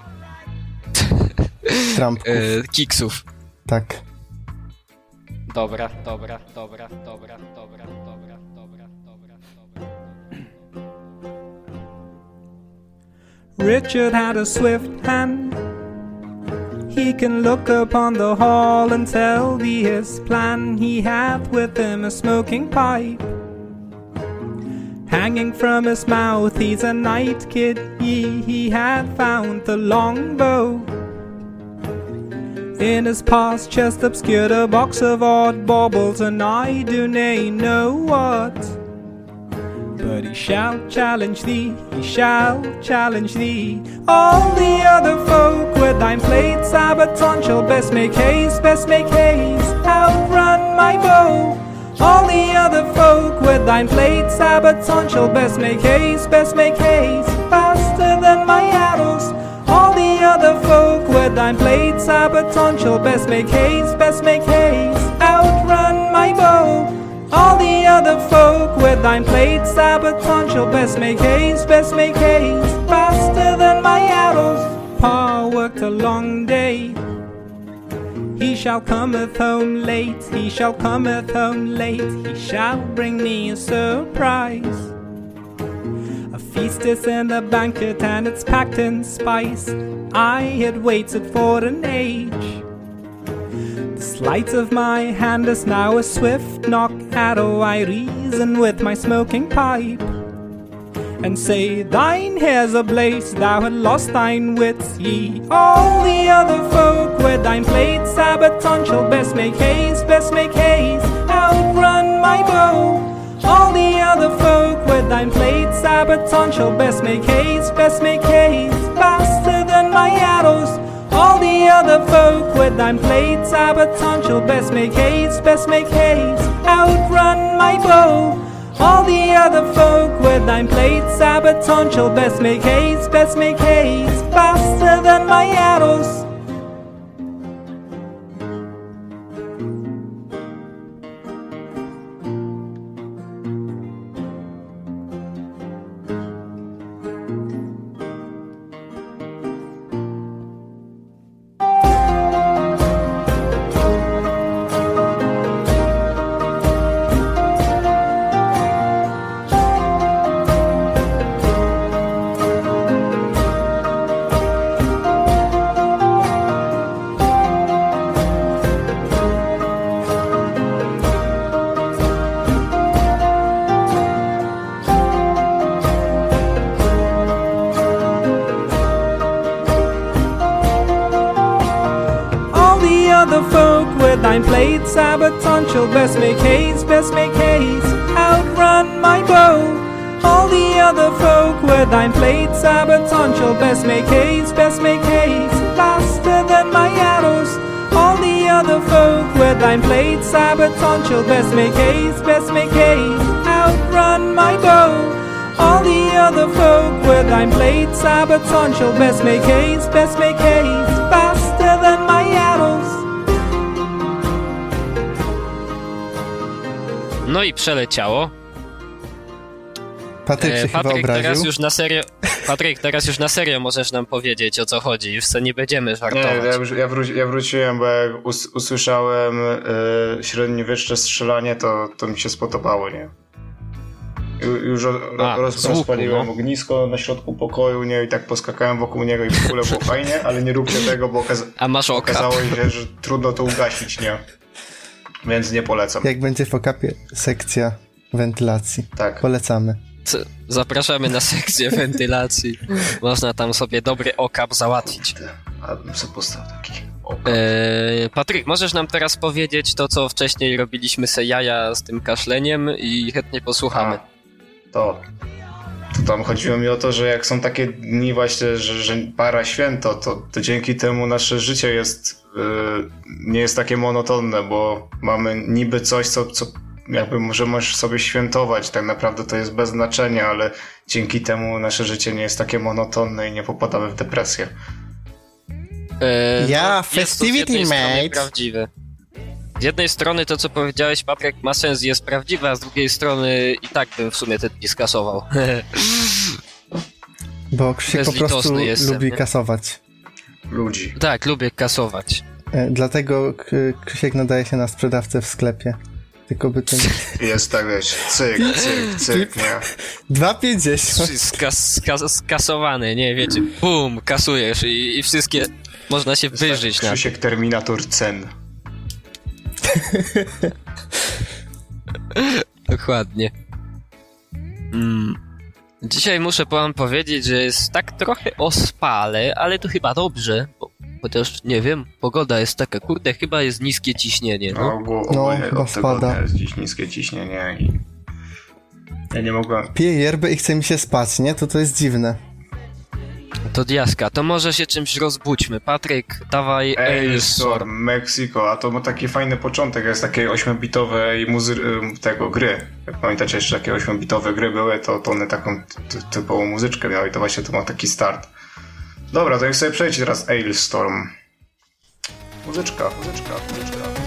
Trampków. E, kiksów. Tak. Dobra, dobra, dobra, dobra, dobra, dobra, dobra, dobra, dobra. Richard had a swift hand. He can look upon the hall and tell thee his plan. He hath with him a smoking pipe. Hanging from his mouth, he's a night kid. Ye, he hath found the longbow. In his past chest obscured a box of odd baubles, and I do nay know what. But he shall challenge thee, he shall challenge thee. All the other folk with thine plate sabaton shall best make haste, best make haste, outrun my bow. All the other folk with thine plate sabaton shall best make haste, best make haste, faster than my arrows. All the other folk with thine plate sabaton shall best make haste, best make haste, outrun my bow. All the other folk with thine plate sabaton shall best make haste, best make haste, faster than my arrows. Pa worked a long day. He shall cometh home late, he shall cometh home late, he shall bring me a surprise. A feast is in the banquet and it's packed in spice. I had waited for an age. Sleight of my hand is now a swift knock arrow. I reason with my smoking pipe and say, Thine hair's ablaze, thou had lost thine wits, ye. All the other folk with thine plate sabaton shall best make haste, best make haste, outrun my bow. All the other folk with thine plate sabaton shall best make haste, best make haste, faster than my arrows. All the other folk with thine plate sabaton shall best make haste, best make haste, outrun my bow. All the other folk with thine plate sabaton shall best make haste, best make haste, faster than my arrows. Shall best make haste, best make haste, outrun my bow. All the other folk with thine plate sabaton shall best make haste, best make haste, faster than my arrows. All the other folk with thine blade sabaton shall best make haste, best make haste, outrun my bow. All the other folk with thine blade sabaton shall best make haste, best make haste, faster than No i przeleciało. Patryk się E, chyba Patryk, teraz obraził. już na serio. Patryk, teraz już na serio możesz nam powiedzieć o co chodzi. Już co nie będziemy Nie, żartować. ja, już- ja, wróci, ja wróciłem, bo jak us, usłyszałem y, średniowieczne strzelanie, to, to mi się spodobało, nie? Ju- Już A, roz, rozpaliłem no. ognisko na środku pokoju, nie? I tak poskakałem wokół niego i w ogóle było fajnie, ale nie róbcie tego, bo okaz A masz oka. okazało się, że trudno to ugasić, nie? Więc nie polecam. Jak będzie w okapie sekcja wentylacji. Tak. Polecamy. Zapraszamy na sekcję wentylacji. Można tam sobie dobry okap załatwić. A bym sobie postawił taki okap. Eee, Patryk, możesz nam teraz powiedzieć to, co wcześniej robiliśmy se jaja z tym kaszleniem i chętnie posłuchamy. A, to. Tam chodziło mi o to, że jak są takie dni właśnie, że, że para święto, to, to dzięki temu nasze życie jest yy, nie jest takie monotonne, bo mamy niby coś, co, co jakby może możesz sobie świętować, tak naprawdę to jest bez znaczenia, ale dzięki temu nasze życie nie jest takie monotonne i nie popadamy w depresję. Eee, Ja, no, festivity, mate. prawdziwe. Z jednej strony to, co powiedziałeś, Patryk, ma sens i jest prawdziwe, a z drugiej strony i tak bym w sumie te dni skasował. Bo Krzysiek po prostu jestem, lubi nie? kasować. Ludzi. tak, lubię kasować. E, dlatego Krzysiek nadaje się na sprzedawcę w sklepie. Tylko by ten... Jest tak, wiesz, cyk, cyk, cyk, nie? 2,50. Skas, skas, skasowany, nie wiecie, bum, kasujesz i, i wszystkie można się wyżyć na Krzysiek Terminator cen. Dokładnie. Mm. Dzisiaj muszę wam powiedzieć, że jest tak trochę ospale, ale to chyba dobrze, bo, chociaż nie wiem, pogoda jest taka, kurde, chyba jest niskie ciśnienie, No, no. ogół, No, chyba spada. jest dziś niskie ciśnienie i ja nie mogłem... Piję yerbę i chce mi się spać, nie? To to jest dziwne. To diaska, to może się czymś rozbudźmy. Patryk, dawaj Ailstorm, Ailstorm. Mexico, a to ma taki fajny początek, jest takiej 8-bitowej muzy- tego gry. Jak pamiętacie jeszcze takie 8-bitowe gry były, to, to one taką ty- typową muzyczkę miały i to właśnie to ma taki start. Dobra, to jak sobie przejdzie teraz Ailstorm. Muzyczka, muzyczka, muzyczka. muzyczka.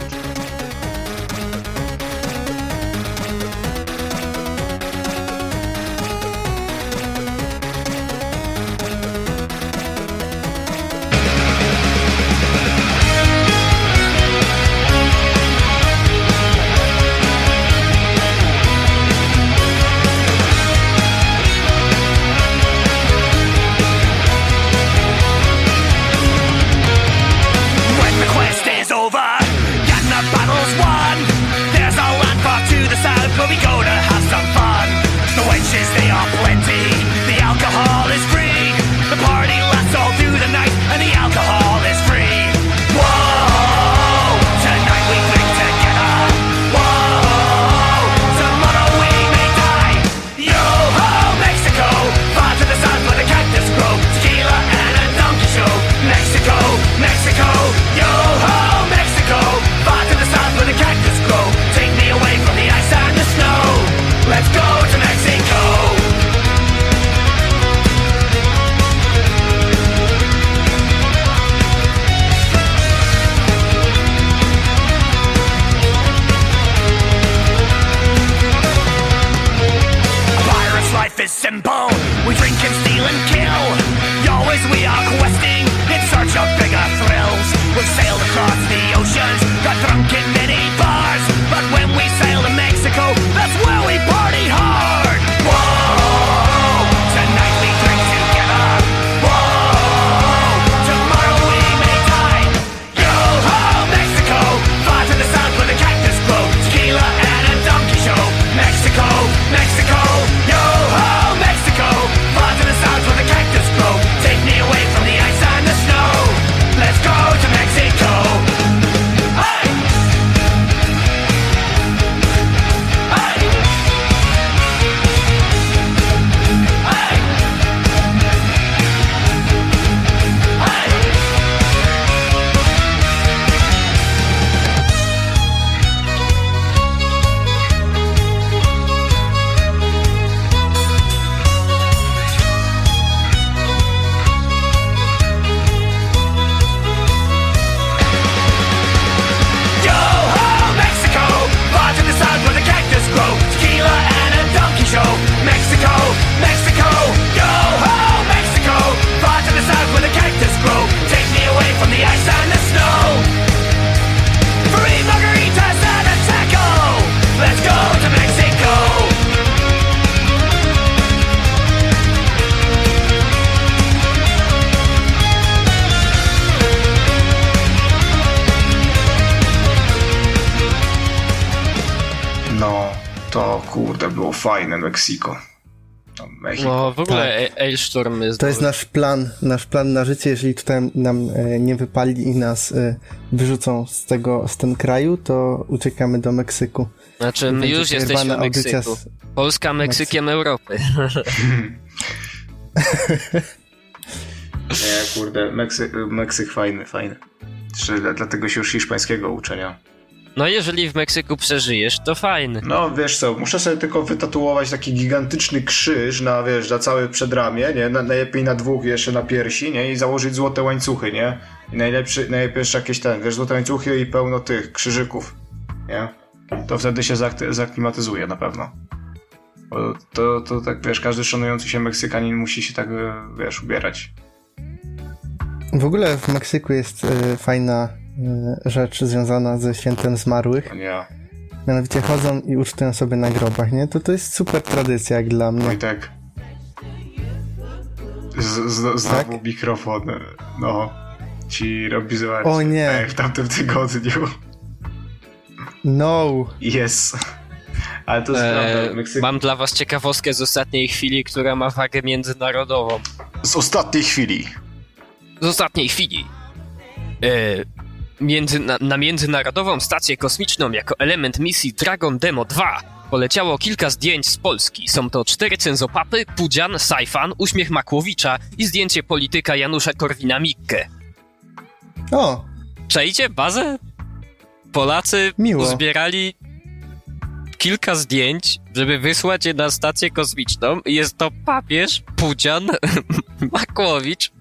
Meksiko. Mexiko. No w ogóle Tak. Ailstorm jest... To jest nasz plan, nasz plan na życie. Jeżeli tutaj nam e, nie wypali i nas e, wyrzucą z tego, z ten kraju, to uciekamy do Meksyku. Znaczy, my już jesteśmy w Meksyku. z- Polska Meksykiem Europy. Nie, kurde, Meksyk, Meksyk fajny, fajny. Dlatego się już hiszpańskiego uczenia. No jeżeli w Meksyku przeżyjesz, to fajny. No wiesz co, muszę sobie tylko wytatuować taki gigantyczny krzyż na, wiesz, na całe przedramię, nie? Na, najlepiej na dwóch jeszcze na piersi, nie? I założyć złote łańcuchy, nie? I najlepszy, najlepiej jeszcze jakieś ten, wiesz, złote łańcuchy i pełno tych krzyżyków, nie? To wtedy się zaakty- zaklimatyzuje na pewno. Bo to, to tak, wiesz, każdy szanujący się Meksykanin musi się tak, wiesz, ubierać. W ogóle w Meksyku jest e, fajna rzecz związana ze świętem zmarłych. Nie, Mianowicie chodzą i ucztują sobie na grobach, nie? To to jest super tradycja jak dla mnie. Wojtek. Z, z, znowu Tak? mikrofon, no, ci robi zobacz. O nie. Tak, w tamtym tygodniu. No! Jest. Ale to jest prawda, E, Meksyk... mam dla was ciekawostkę z ostatniej chwili, która ma wagę międzynarodową. Z ostatniej chwili. Z ostatniej chwili. E, między, na, na Międzynarodową Stację Kosmiczną jako element misji Dragon Demo 2 poleciało kilka zdjęć z Polski. Są to cztery cenzopapy, Pudzian, Sajfan, uśmiech Makłowicza i zdjęcie polityka Janusza Korwina-Mikke. O! Czajcie bazę? Polacy Miło. uzbierali kilka zdjęć, żeby wysłać je na stację kosmiczną. Jest to papież, Pudzian, Makłowicz,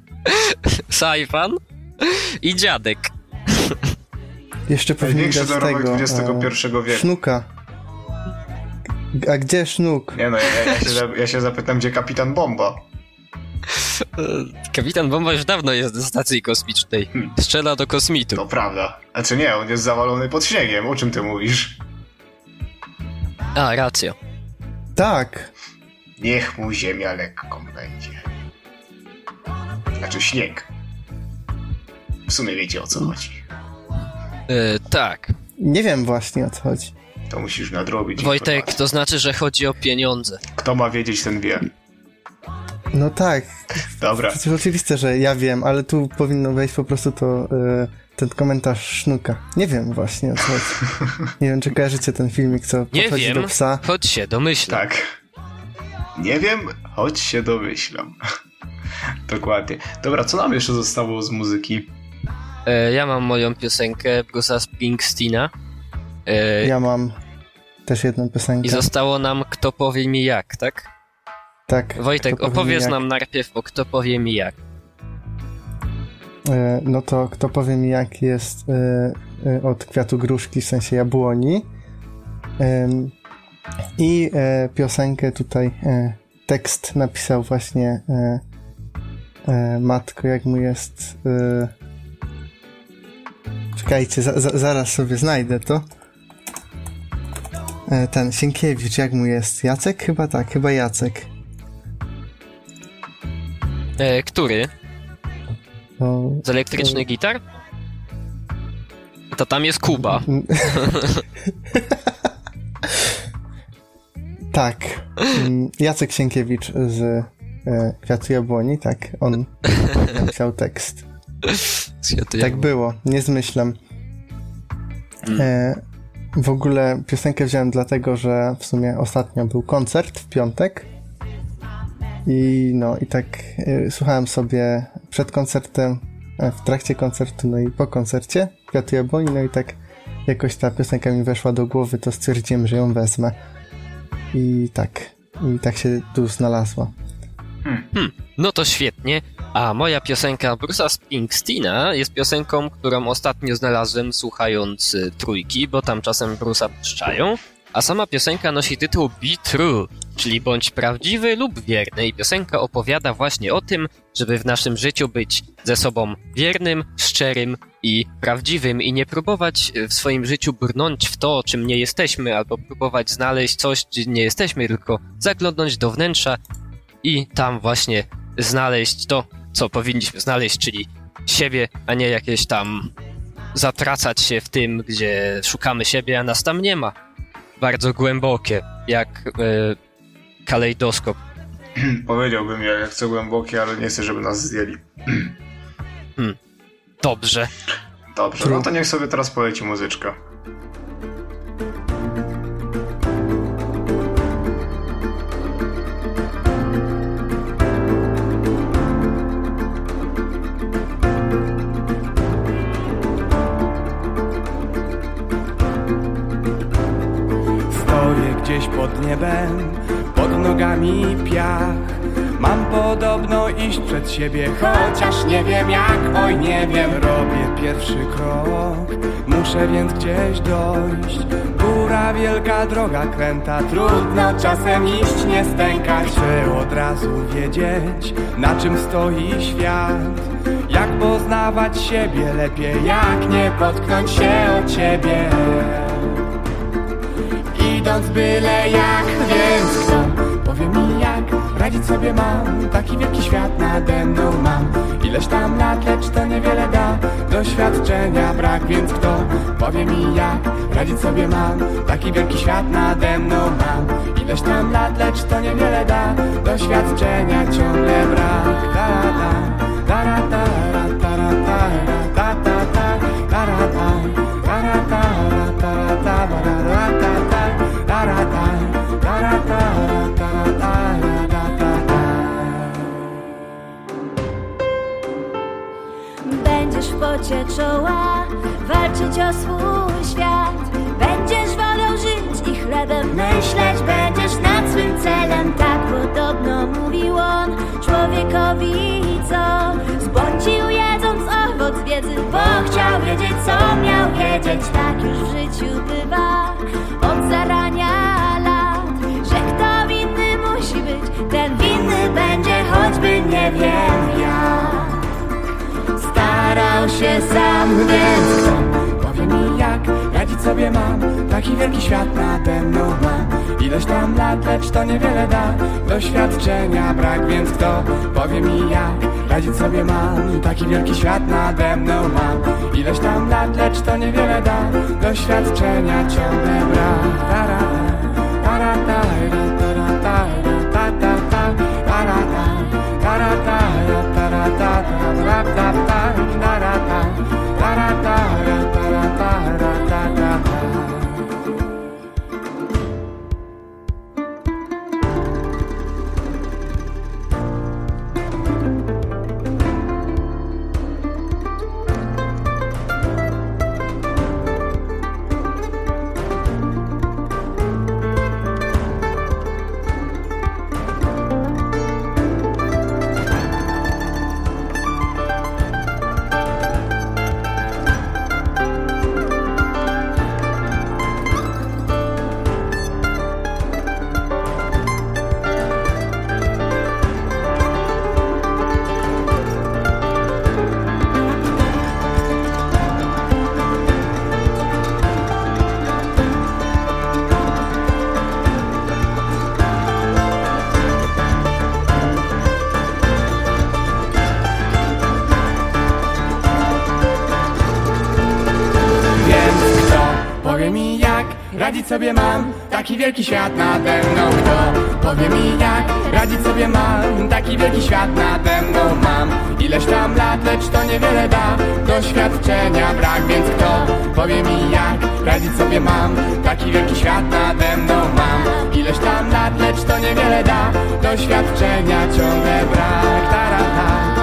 Sajfan i dziadek. Jeszcze powinien Największy dać dorobek tego... XXI e, wieku. Sznuka. A gdzie sznuk? Nie no, ja, ja, się, ja się zapytam, gdzie kapitan Bomba. E, Kapitan Bomba już dawno jest na stacji kosmicznej. Hmm. Strzela do kosmitu. To prawda. Znaczy nie, on jest zawalony pod śniegiem. O czym ty mówisz? A, racja. Tak. Niech mu ziemia lekką będzie. Znaczy śnieg. W sumie wiecie o co chodzi. E, tak. Nie wiem właśnie o co chodzi. To musisz nadrobić. Wojtek, informacje. to znaczy, że chodzi o pieniądze. Kto ma wiedzieć, ten wie. No tak. Dobra. Przecież oczywiste, że ja wiem, ale tu powinno wejść po prostu to... e, ten komentarz sznuka. Nie wiem właśnie o co chodzi. Nie wiem, czy kojarzycie ten filmik, co Nie podchodzi wiem, do psa. choć się domyślam. Tak. Nie wiem, choć się domyślam. Dokładnie. Dobra, co nam jeszcze zostało z muzyki? E, ja mam moją piosenkę Bruce'a Springsteena. E, Ja mam też jedną piosenkę. I zostało nam Kto powie mi jak, tak? Tak. Wojtek, opowiedz jak. nam najpierw o Kto powie mi jak. E, No to kto powie mi jak jest od kwiatu gruszki, w sensie jabłoni. I piosenkę tutaj, tekst napisał właśnie Matko, jak mu jest... E, czekajcie, za, za, zaraz sobie znajdę to. E, ten Sienkiewicz, jak mu jest? Jacek? Chyba tak, chyba Jacek. E, który? No, Z elektrycznych gitar? To tam jest Kuba. Tak. Mm, Jacek Sienkiewicz z e, Kwiatu Jabłoni, tak. On napisał tekst. Tak było, nie zmyślam. E, w ogóle piosenkę wziąłem dlatego, że w sumie ostatnio był koncert w piątek. I no, i tak e, słuchałem sobie przed koncertem, e, w trakcie koncertu, no i po koncercie Kwiatu Jabłoni, no i tak jakoś ta piosenka mi weszła do głowy, to stwierdziłem, że ją wezmę. I tak, i tak się tu znalazła. No to świetnie. A moja piosenka Bruce'a Springsteena jest piosenką, którą ostatnio znalazłem słuchając y, trójki, bo tam czasem Bruce'a puszczają. A sama piosenka nosi tytuł Be True, czyli bądź prawdziwy lub wierny. I piosenka opowiada właśnie o tym, żeby w naszym życiu być ze sobą wiernym, szczerym i prawdziwym i nie próbować y, w swoim życiu brnąć w to, czym nie jesteśmy, albo próbować znaleźć coś, gdzie nie jesteśmy, tylko zaglądnąć do wnętrza i tam właśnie znaleźć to, co powinniśmy znaleźć, czyli siebie, a nie jakieś tam zatracać się w tym, gdzie szukamy siebie, a nas tam nie ma. bardzo głębokie, jak e, kalejdoskop. Powiedziałbym ja, jak chcę głębokie, ale nie chcę, żeby nas zdjęli. Dobrze. Dobrze, no to niech sobie teraz poleci muzyczka. Gdzieś pod niebem, pod nogami piach. Mam podobno iść przed siebie, chociaż nie wiem jak, oj nie wiem. Robię pierwszy krok, muszę więc gdzieś dojść. Góra, wielka droga kręta, trudno czasem iść, nie stękać. Chcę od razu wiedzieć, na czym stoi świat. Jak poznawać siebie lepiej, jak nie potknąć się o ciebie. Idąc byle jak, więc kto? Powie mi jak radzić sobie mam. Taki wielki świat nade mną mam. Ileś tam lat, lecz to niewiele da. Doświadczenia brak, więc kto? Powie mi jak radzić sobie mam. Taki wielki świat nade mną mam. Ileś tam lat, lecz to niewiele da. Doświadczenia ciągle brak da, da, pocie czoła walczyć o swój świat. Będziesz wodą żyć i chlebem myśleć. Będziesz nad swym celem, tak podobno mówił on. Człowiekowi co? Zbłądził jedząc owoc wiedzy Bo chciał wiedzieć co miał wiedzieć. Tak już w życiu bywa od zarania lat Że kto winny musi być, ten winny będzie choćby nie wiem jak starał się sam, więc kto? Powie mi jak? Radzić sobie mam Taki wielki świat nade mną mam Ileś tam lat, lecz to niewiele da. Doświadczenia brak, więc kto? Powie mi jak? Radzić sobie mam Taki wielki świat nade mną mam Ileś tam lat, lecz to niewiele da. Doświadczenia ciągle brak. Tara, tara, tara, tara, tara, ta, ta, ta, tara, ta, tara, tara, tara, ta, tara, ta, ta, ta, tara, wielki świat nade mną Kto powie mi jak radzić sobie mam. Taki wielki świat nade mną mam. Ileś tam lat, lecz to niewiele da. Doświadczenia brak, więc kto powie mi jak radzić sobie mam? Taki wielki świat nade mną mam. Ileś tam lat, lecz to niewiele da. Doświadczenia ciągle brak Tara,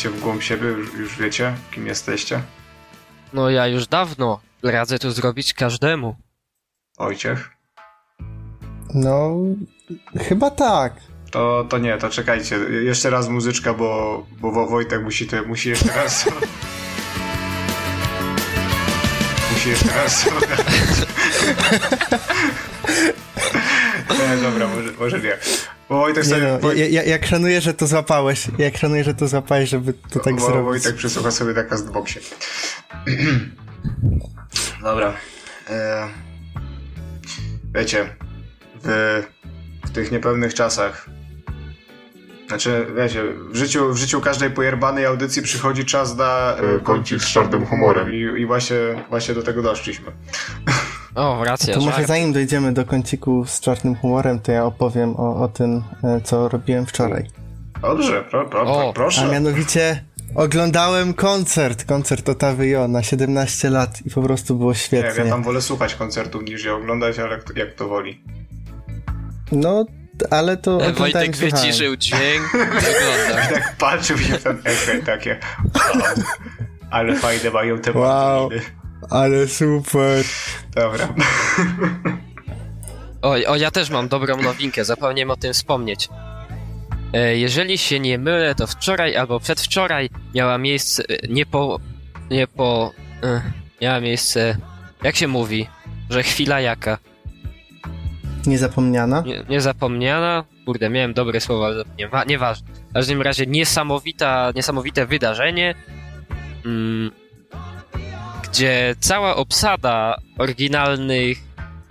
co, zajrzeliście w głąb siebie, już, już wiecie, kim jesteście? No ja już dawno radzę to zrobić każdemu. Ojciech? No, chyba tak. To, to nie, to czekajcie. Jeszcze raz muzyczka, bo, bo Wo- Wojtek musi, to, musi jeszcze raz... musi jeszcze raz... nie, dobra, może, może nie. Bo Wojtek sobie... no, ja, ja, jak szanuję, że to złapałeś. Jak szanuję, że to złapałeś, żeby to tak Wo- zrobić. Wojtek przysłucha sobie na castboxie. Dobra. E, wiecie, w, w tych niepewnych czasach znaczy, wiecie, w życiu, w życiu każdej pojerbanej audycji przychodzi czas na e, kącik z czarnym humorem i, i właśnie, właśnie do tego doszliśmy. O, racja, To może żart. zanim dojdziemy do kąciku z czarnym humorem, to ja opowiem o, o tym, e, co robiłem wczoraj. Dobrze, pro, pro, pro, O, A proszę. mianowicie oglądałem koncert, koncert Otawy Jo na 17 lat i po prostu było Nie, świetnie. ja tam wolę słuchać koncertów niż je oglądać, ale kto, jak to woli. No, ale to Wojtek słuchałem. wyciszył dźwięk i. Tak patrzył się w ten ekran takie. Wow, ale fajne mają te Wow. Ale super. Dobra. Oj, o, ja też mam dobrą nowinkę, zapomniałem o tym wspomnieć. E, jeżeli się nie mylę, to wczoraj albo przedwczoraj miała miejsce, e, nie po, nie po, e, miała miejsce, jak się mówi, że chwila jaka, Niezapomniana. nie, niezapomniana, kurde, miałem dobre słowa, ale nie, nieważne. W każdym razie niesamowita, niesamowite wydarzenie, mm, gdzie cała obsada oryginalnych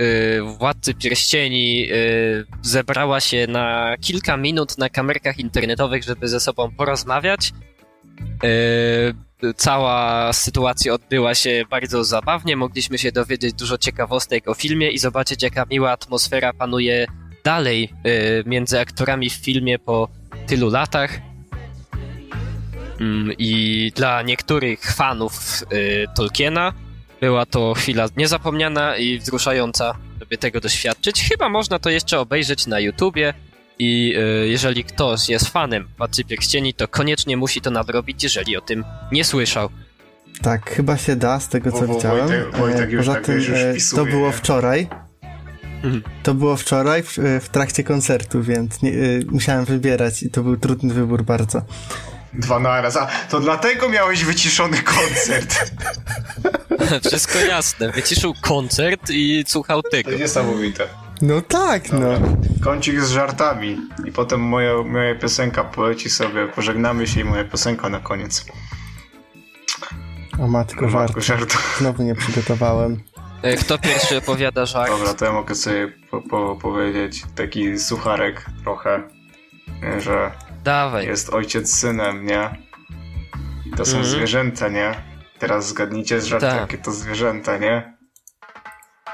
y, Władcy Pierścieni y, zebrała się na kilka minut na kamerkach internetowych, żeby ze sobą porozmawiać. Y, cała sytuacja odbyła się bardzo zabawnie. Mogliśmy się dowiedzieć dużo ciekawostek o filmie i zobaczyć, jaka miła atmosfera panuje dalej między aktorami w filmie po tylu latach. Mm, I dla niektórych fanów y, Tolkiena była to chwila niezapomniana i wzruszająca, żeby tego doświadczyć. Chyba można to jeszcze obejrzeć na YouTubie i y, jeżeli ktoś jest fanem Władcy Pierścieni, to koniecznie musi to nadrobić, jeżeli o tym nie słyszał. Tak, chyba się da, z tego co widziałem. Wojtek- Wojtek E, Poza tak, tym e, wpisuje, to było wczoraj. Mhm. To było wczoraj w, w trakcie koncertu, więc nie, e, musiałem wybierać i to był trudny wybór bardzo. Dwa naraz. A to dlatego miałeś wyciszony koncert. Wszystko jasne. Wyciszył koncert i słuchał tego. To niesamowite. No tak, no. Kącik z żartami. I potem moja, moja piosenka poleci sobie. Pożegnamy się i moja piosenka na koniec. O matko, żart. Matko żartu. Znowu nie przygotowałem. E, Kto pierwszy opowiada żart? Dobra, to ja mogę sobie po, po, powiedzieć taki sucharek trochę, nie, że Dawaj. jest ojciec synem, nie? I to są Mhm. zwierzęta, nie? Teraz zgadnijcie z żartu, Tak. jakie to zwierzęta, nie?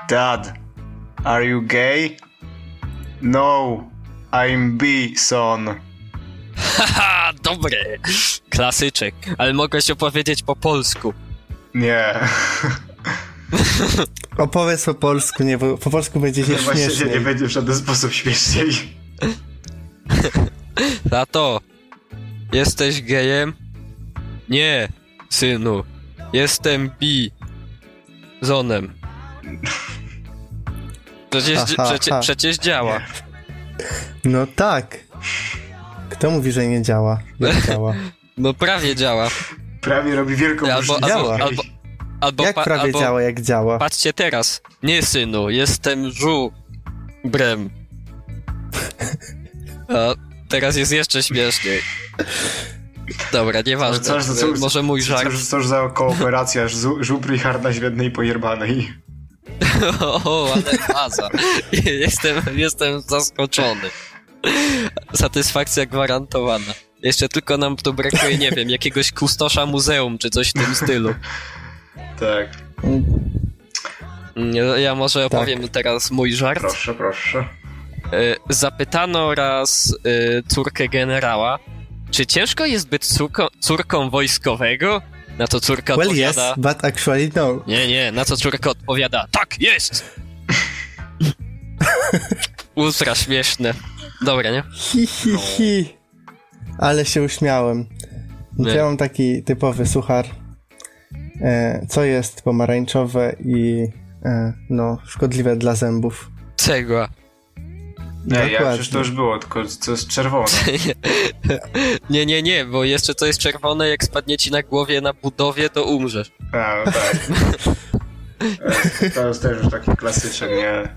Dad, are you gay? No, I'm B, son. Haha, Dobre. Klasyczek. Ale mogłeś opowiedzieć po polsku. Nie. Opowiedz po polsku, nie, bo po polsku będzie się Właśnie śmiesznie. nie będzie w żaden sposób śmieszniej. Tato, jesteś gejem? Nie, synu. Jestem bi. Zonem. Przecież, Aha, przecie, aha. przecież działa. No tak. Kto mówi, że nie działa? Jak działa? No prawie działa. Prawie robi wielką Albo, albo, Działa. albo, albo, Jak pa- prawie albo działa, jak działa? patrzcie teraz. Nie, synu, jestem żubrem. A teraz jest jeszcze śmieszniej. Dobra, nieważne. Co, co, co, Może mój żart. cóż za kooperacja żubry i harnaźwiednej pojerbanej. O, ale faza. Jestem, jestem zaskoczony. Satysfakcja gwarantowana. Jeszcze tylko nam tu brakuje, nie wiem, jakiegoś kustosza muzeum, czy coś w tym stylu. Tak, Mm, Ja może opowiem teraz mój żart. proszę, proszę. E, Zapytano raz e, córkę generała, czy ciężko jest być córką, córką wojskowego? Na to córka Well, yes, odpowiada... but actually no. Nie, nie, na co córka odpowiada, tak, jest! Ultra śmieszne. Dobra, nie? Hi, hi, hi. Ale się uśmiałem. Nie. ja mam taki typowy suchar. E, co jest pomarańczowe i e, no, szkodliwe dla zębów? Cegła. Nie, ja Dokładnie. przecież to już było, tylko co jest czerwone. Nie, nie, nie, bo jeszcze to jest czerwone, jak spadnie ci na głowie na budowie, to umrzesz. A, no tak. To jest też już taki klasyczek, nie?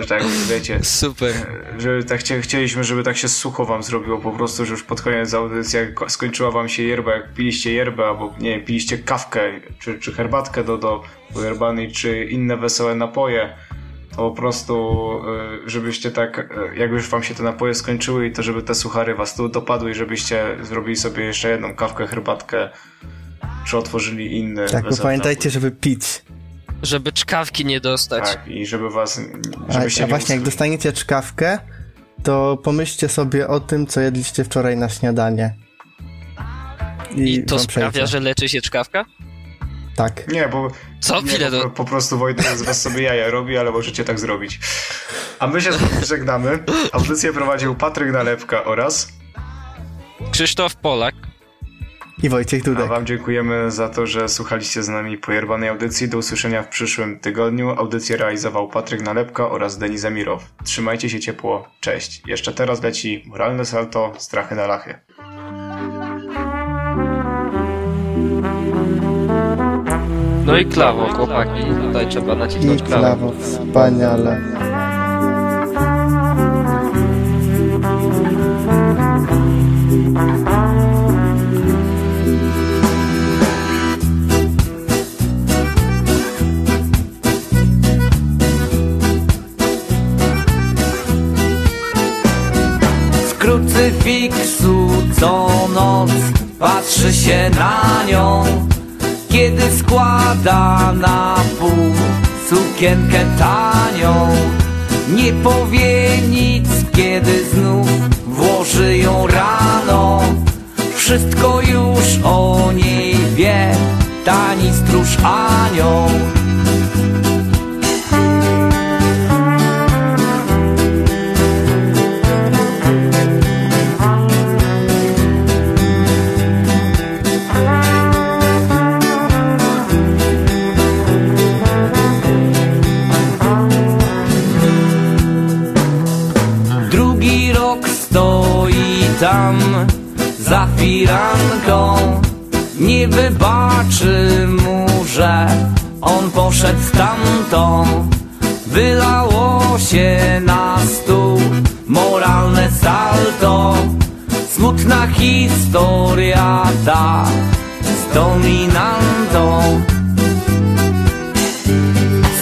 Że Tak, wiecie, Super. że tak chcieliśmy, żeby tak się sucho wam zrobiło po prostu, że już pod koniec audycji, jak ko- skończyła wam się yerba, jak piliście yerbę, albo nie wiem, piliście kawkę, czy, czy herbatkę do, do yerbanej, czy inne wesołe napoje, po prostu, y, żebyście tak, y, jak już wam się te napoje skończyły i to żeby te suchary was tu dopadły i żebyście zrobili sobie jeszcze jedną kawkę, herbatkę, czy otworzyli inny Tak, bo pamiętajcie, żeby pić. Żeby czkawki nie dostać. Tak, i żeby was, A, żebyście a nie właśnie, jak dostaniecie czkawkę, to pomyślcie sobie o tym, co jedliście wczoraj na śniadanie. I to wam sprawia, przejdzie. że leczy się czkawka? Tak. Nie, bo Co? Nie, po, po prostu Wojtek z was sobie jaja robi, ale możecie tak zrobić. A my się z wami żegnamy. Audycję prowadził Patryk Nalepka oraz... Krzysztof Polak. I Wojciech A Dudek. wam dziękujemy za to, że słuchaliście z nami pojerbanej audycji. Do usłyszenia w przyszłym tygodniu. Audycję realizował Patryk Nalepka oraz Denis Emirow. Trzymajcie się ciepło. Cześć. Jeszcze teraz leci moralne salto, strachy na lachy. No i klawo, chłopaki. Tutaj trzeba I nacisnąć klawę. klawo, wspaniale. Z krucyfiksu co noc patrzy się na nią Kiedy składa na pół sukienkę tanią. Nie powie nic, kiedy znów włoży ją rano. Wszystko już o niej wie, tani stróż anioł firanką. Nie wybaczy mu, że on poszedł stamtąd Wylało się na stół moralne salto. Smutna historia ta z dominantą.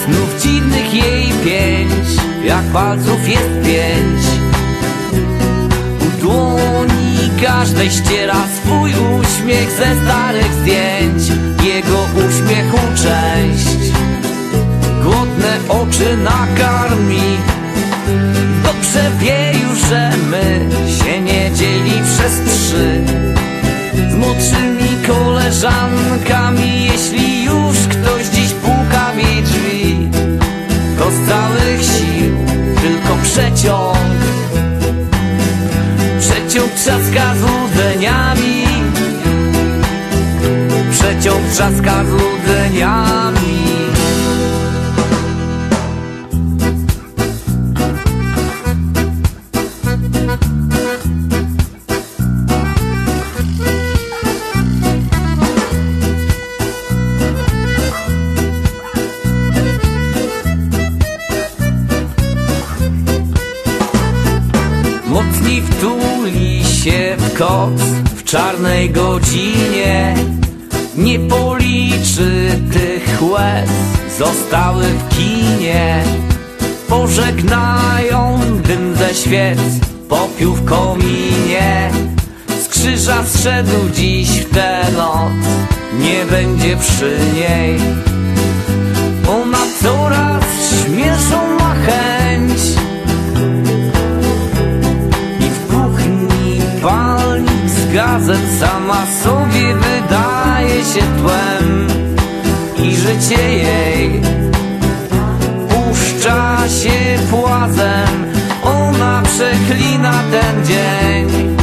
Znów dziwnych jej pięć, jak palców jest pięć każdej ściera swój uśmiech ze starych zdjęć. Jego uśmiechu część Głodne oczy nakarmi. Dobrze wie już, że my się nie dzieli przez trzy. Z młodszymi koleżankami Jeśli już ktoś dziś puka jej drzwi. To z całych sił tylko przeciąg Przeciąg trzaska złudzeniami Przeciąg trzaska Mocniej w czarnej godzinie Nie policzy tych łez zostały w kinie. Pożegnają dym ze świec, popiół w kominie. Z krzyża zszedł dziś w tę noc, nie będzie przy niej gazet sama sobie wydaje się tłem I życie jej puszcza się płazem. Ona przeklina ten dzień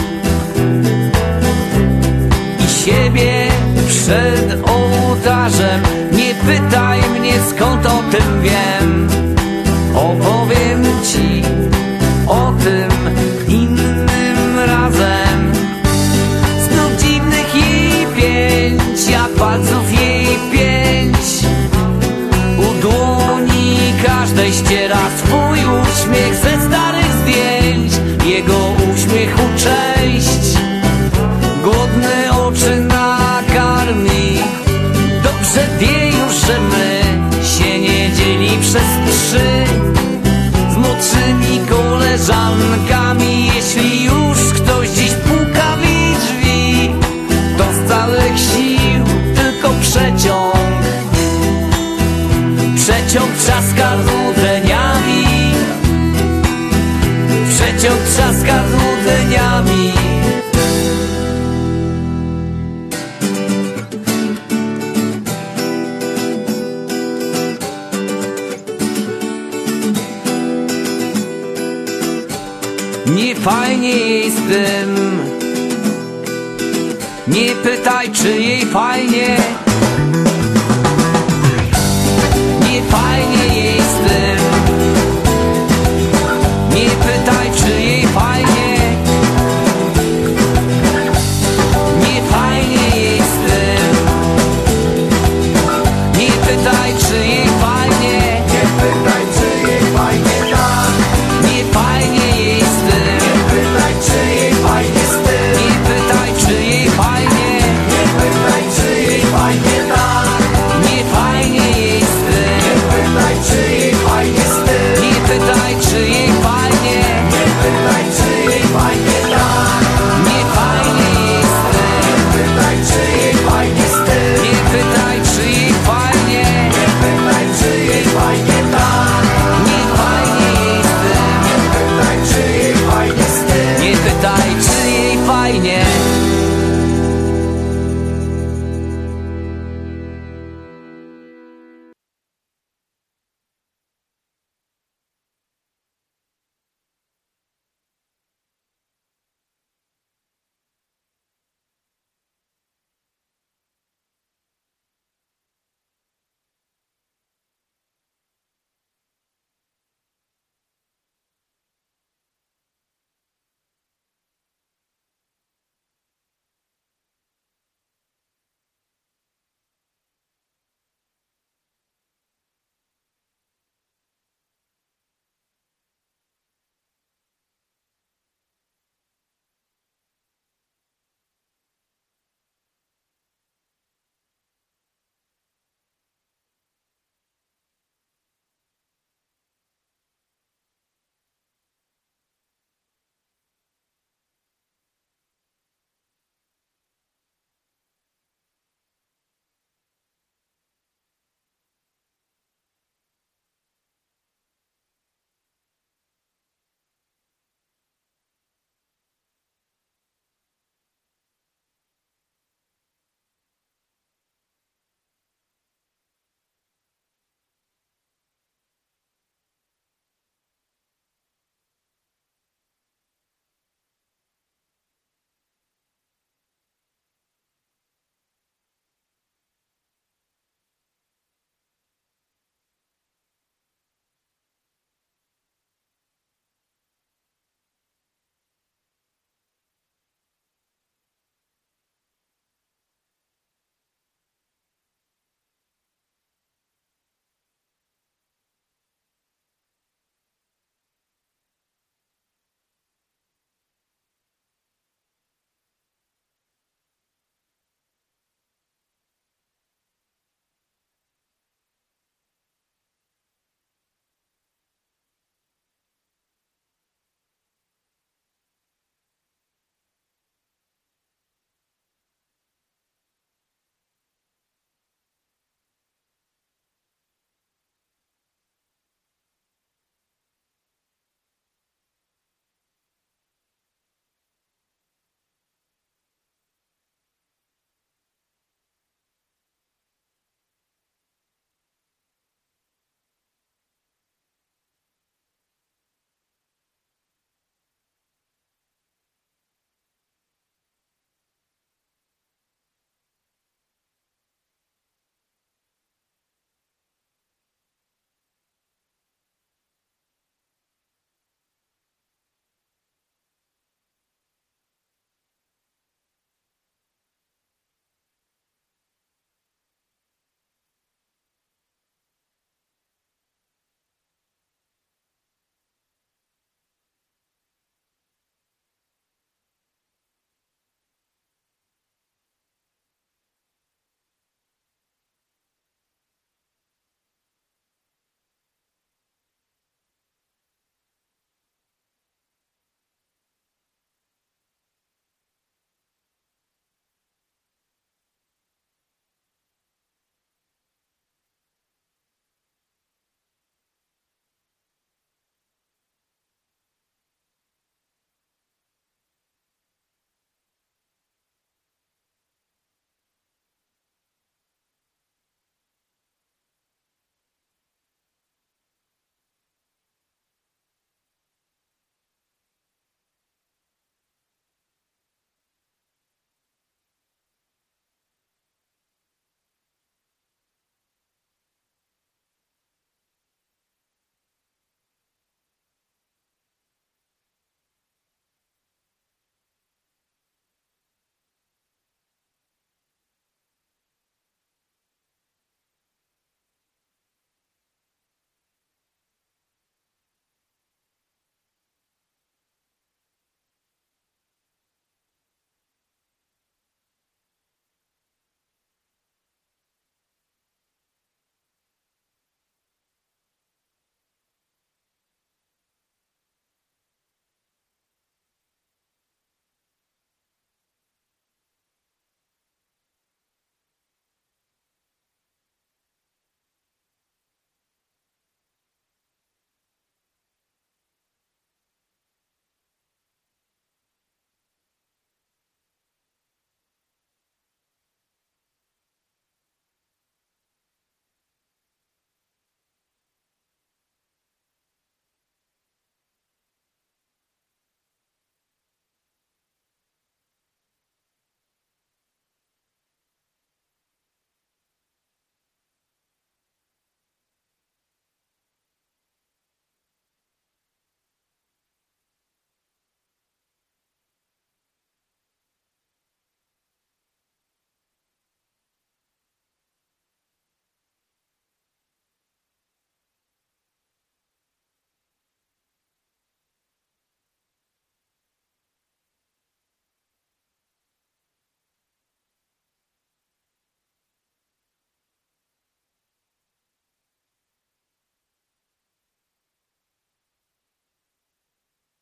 I siebie przed ołtarzem. Nie pytaj mnie skąd o tym wiem ściera swój uśmiech ze starych zdjęć Jego uśmiechu część Głodne oczy nakarmi Dobrze wie już, że my się nie dzieli przez trzy. Z młodszymi koleżankami Nie fajnie jej z tym. Nie pytaj czy jej fajnie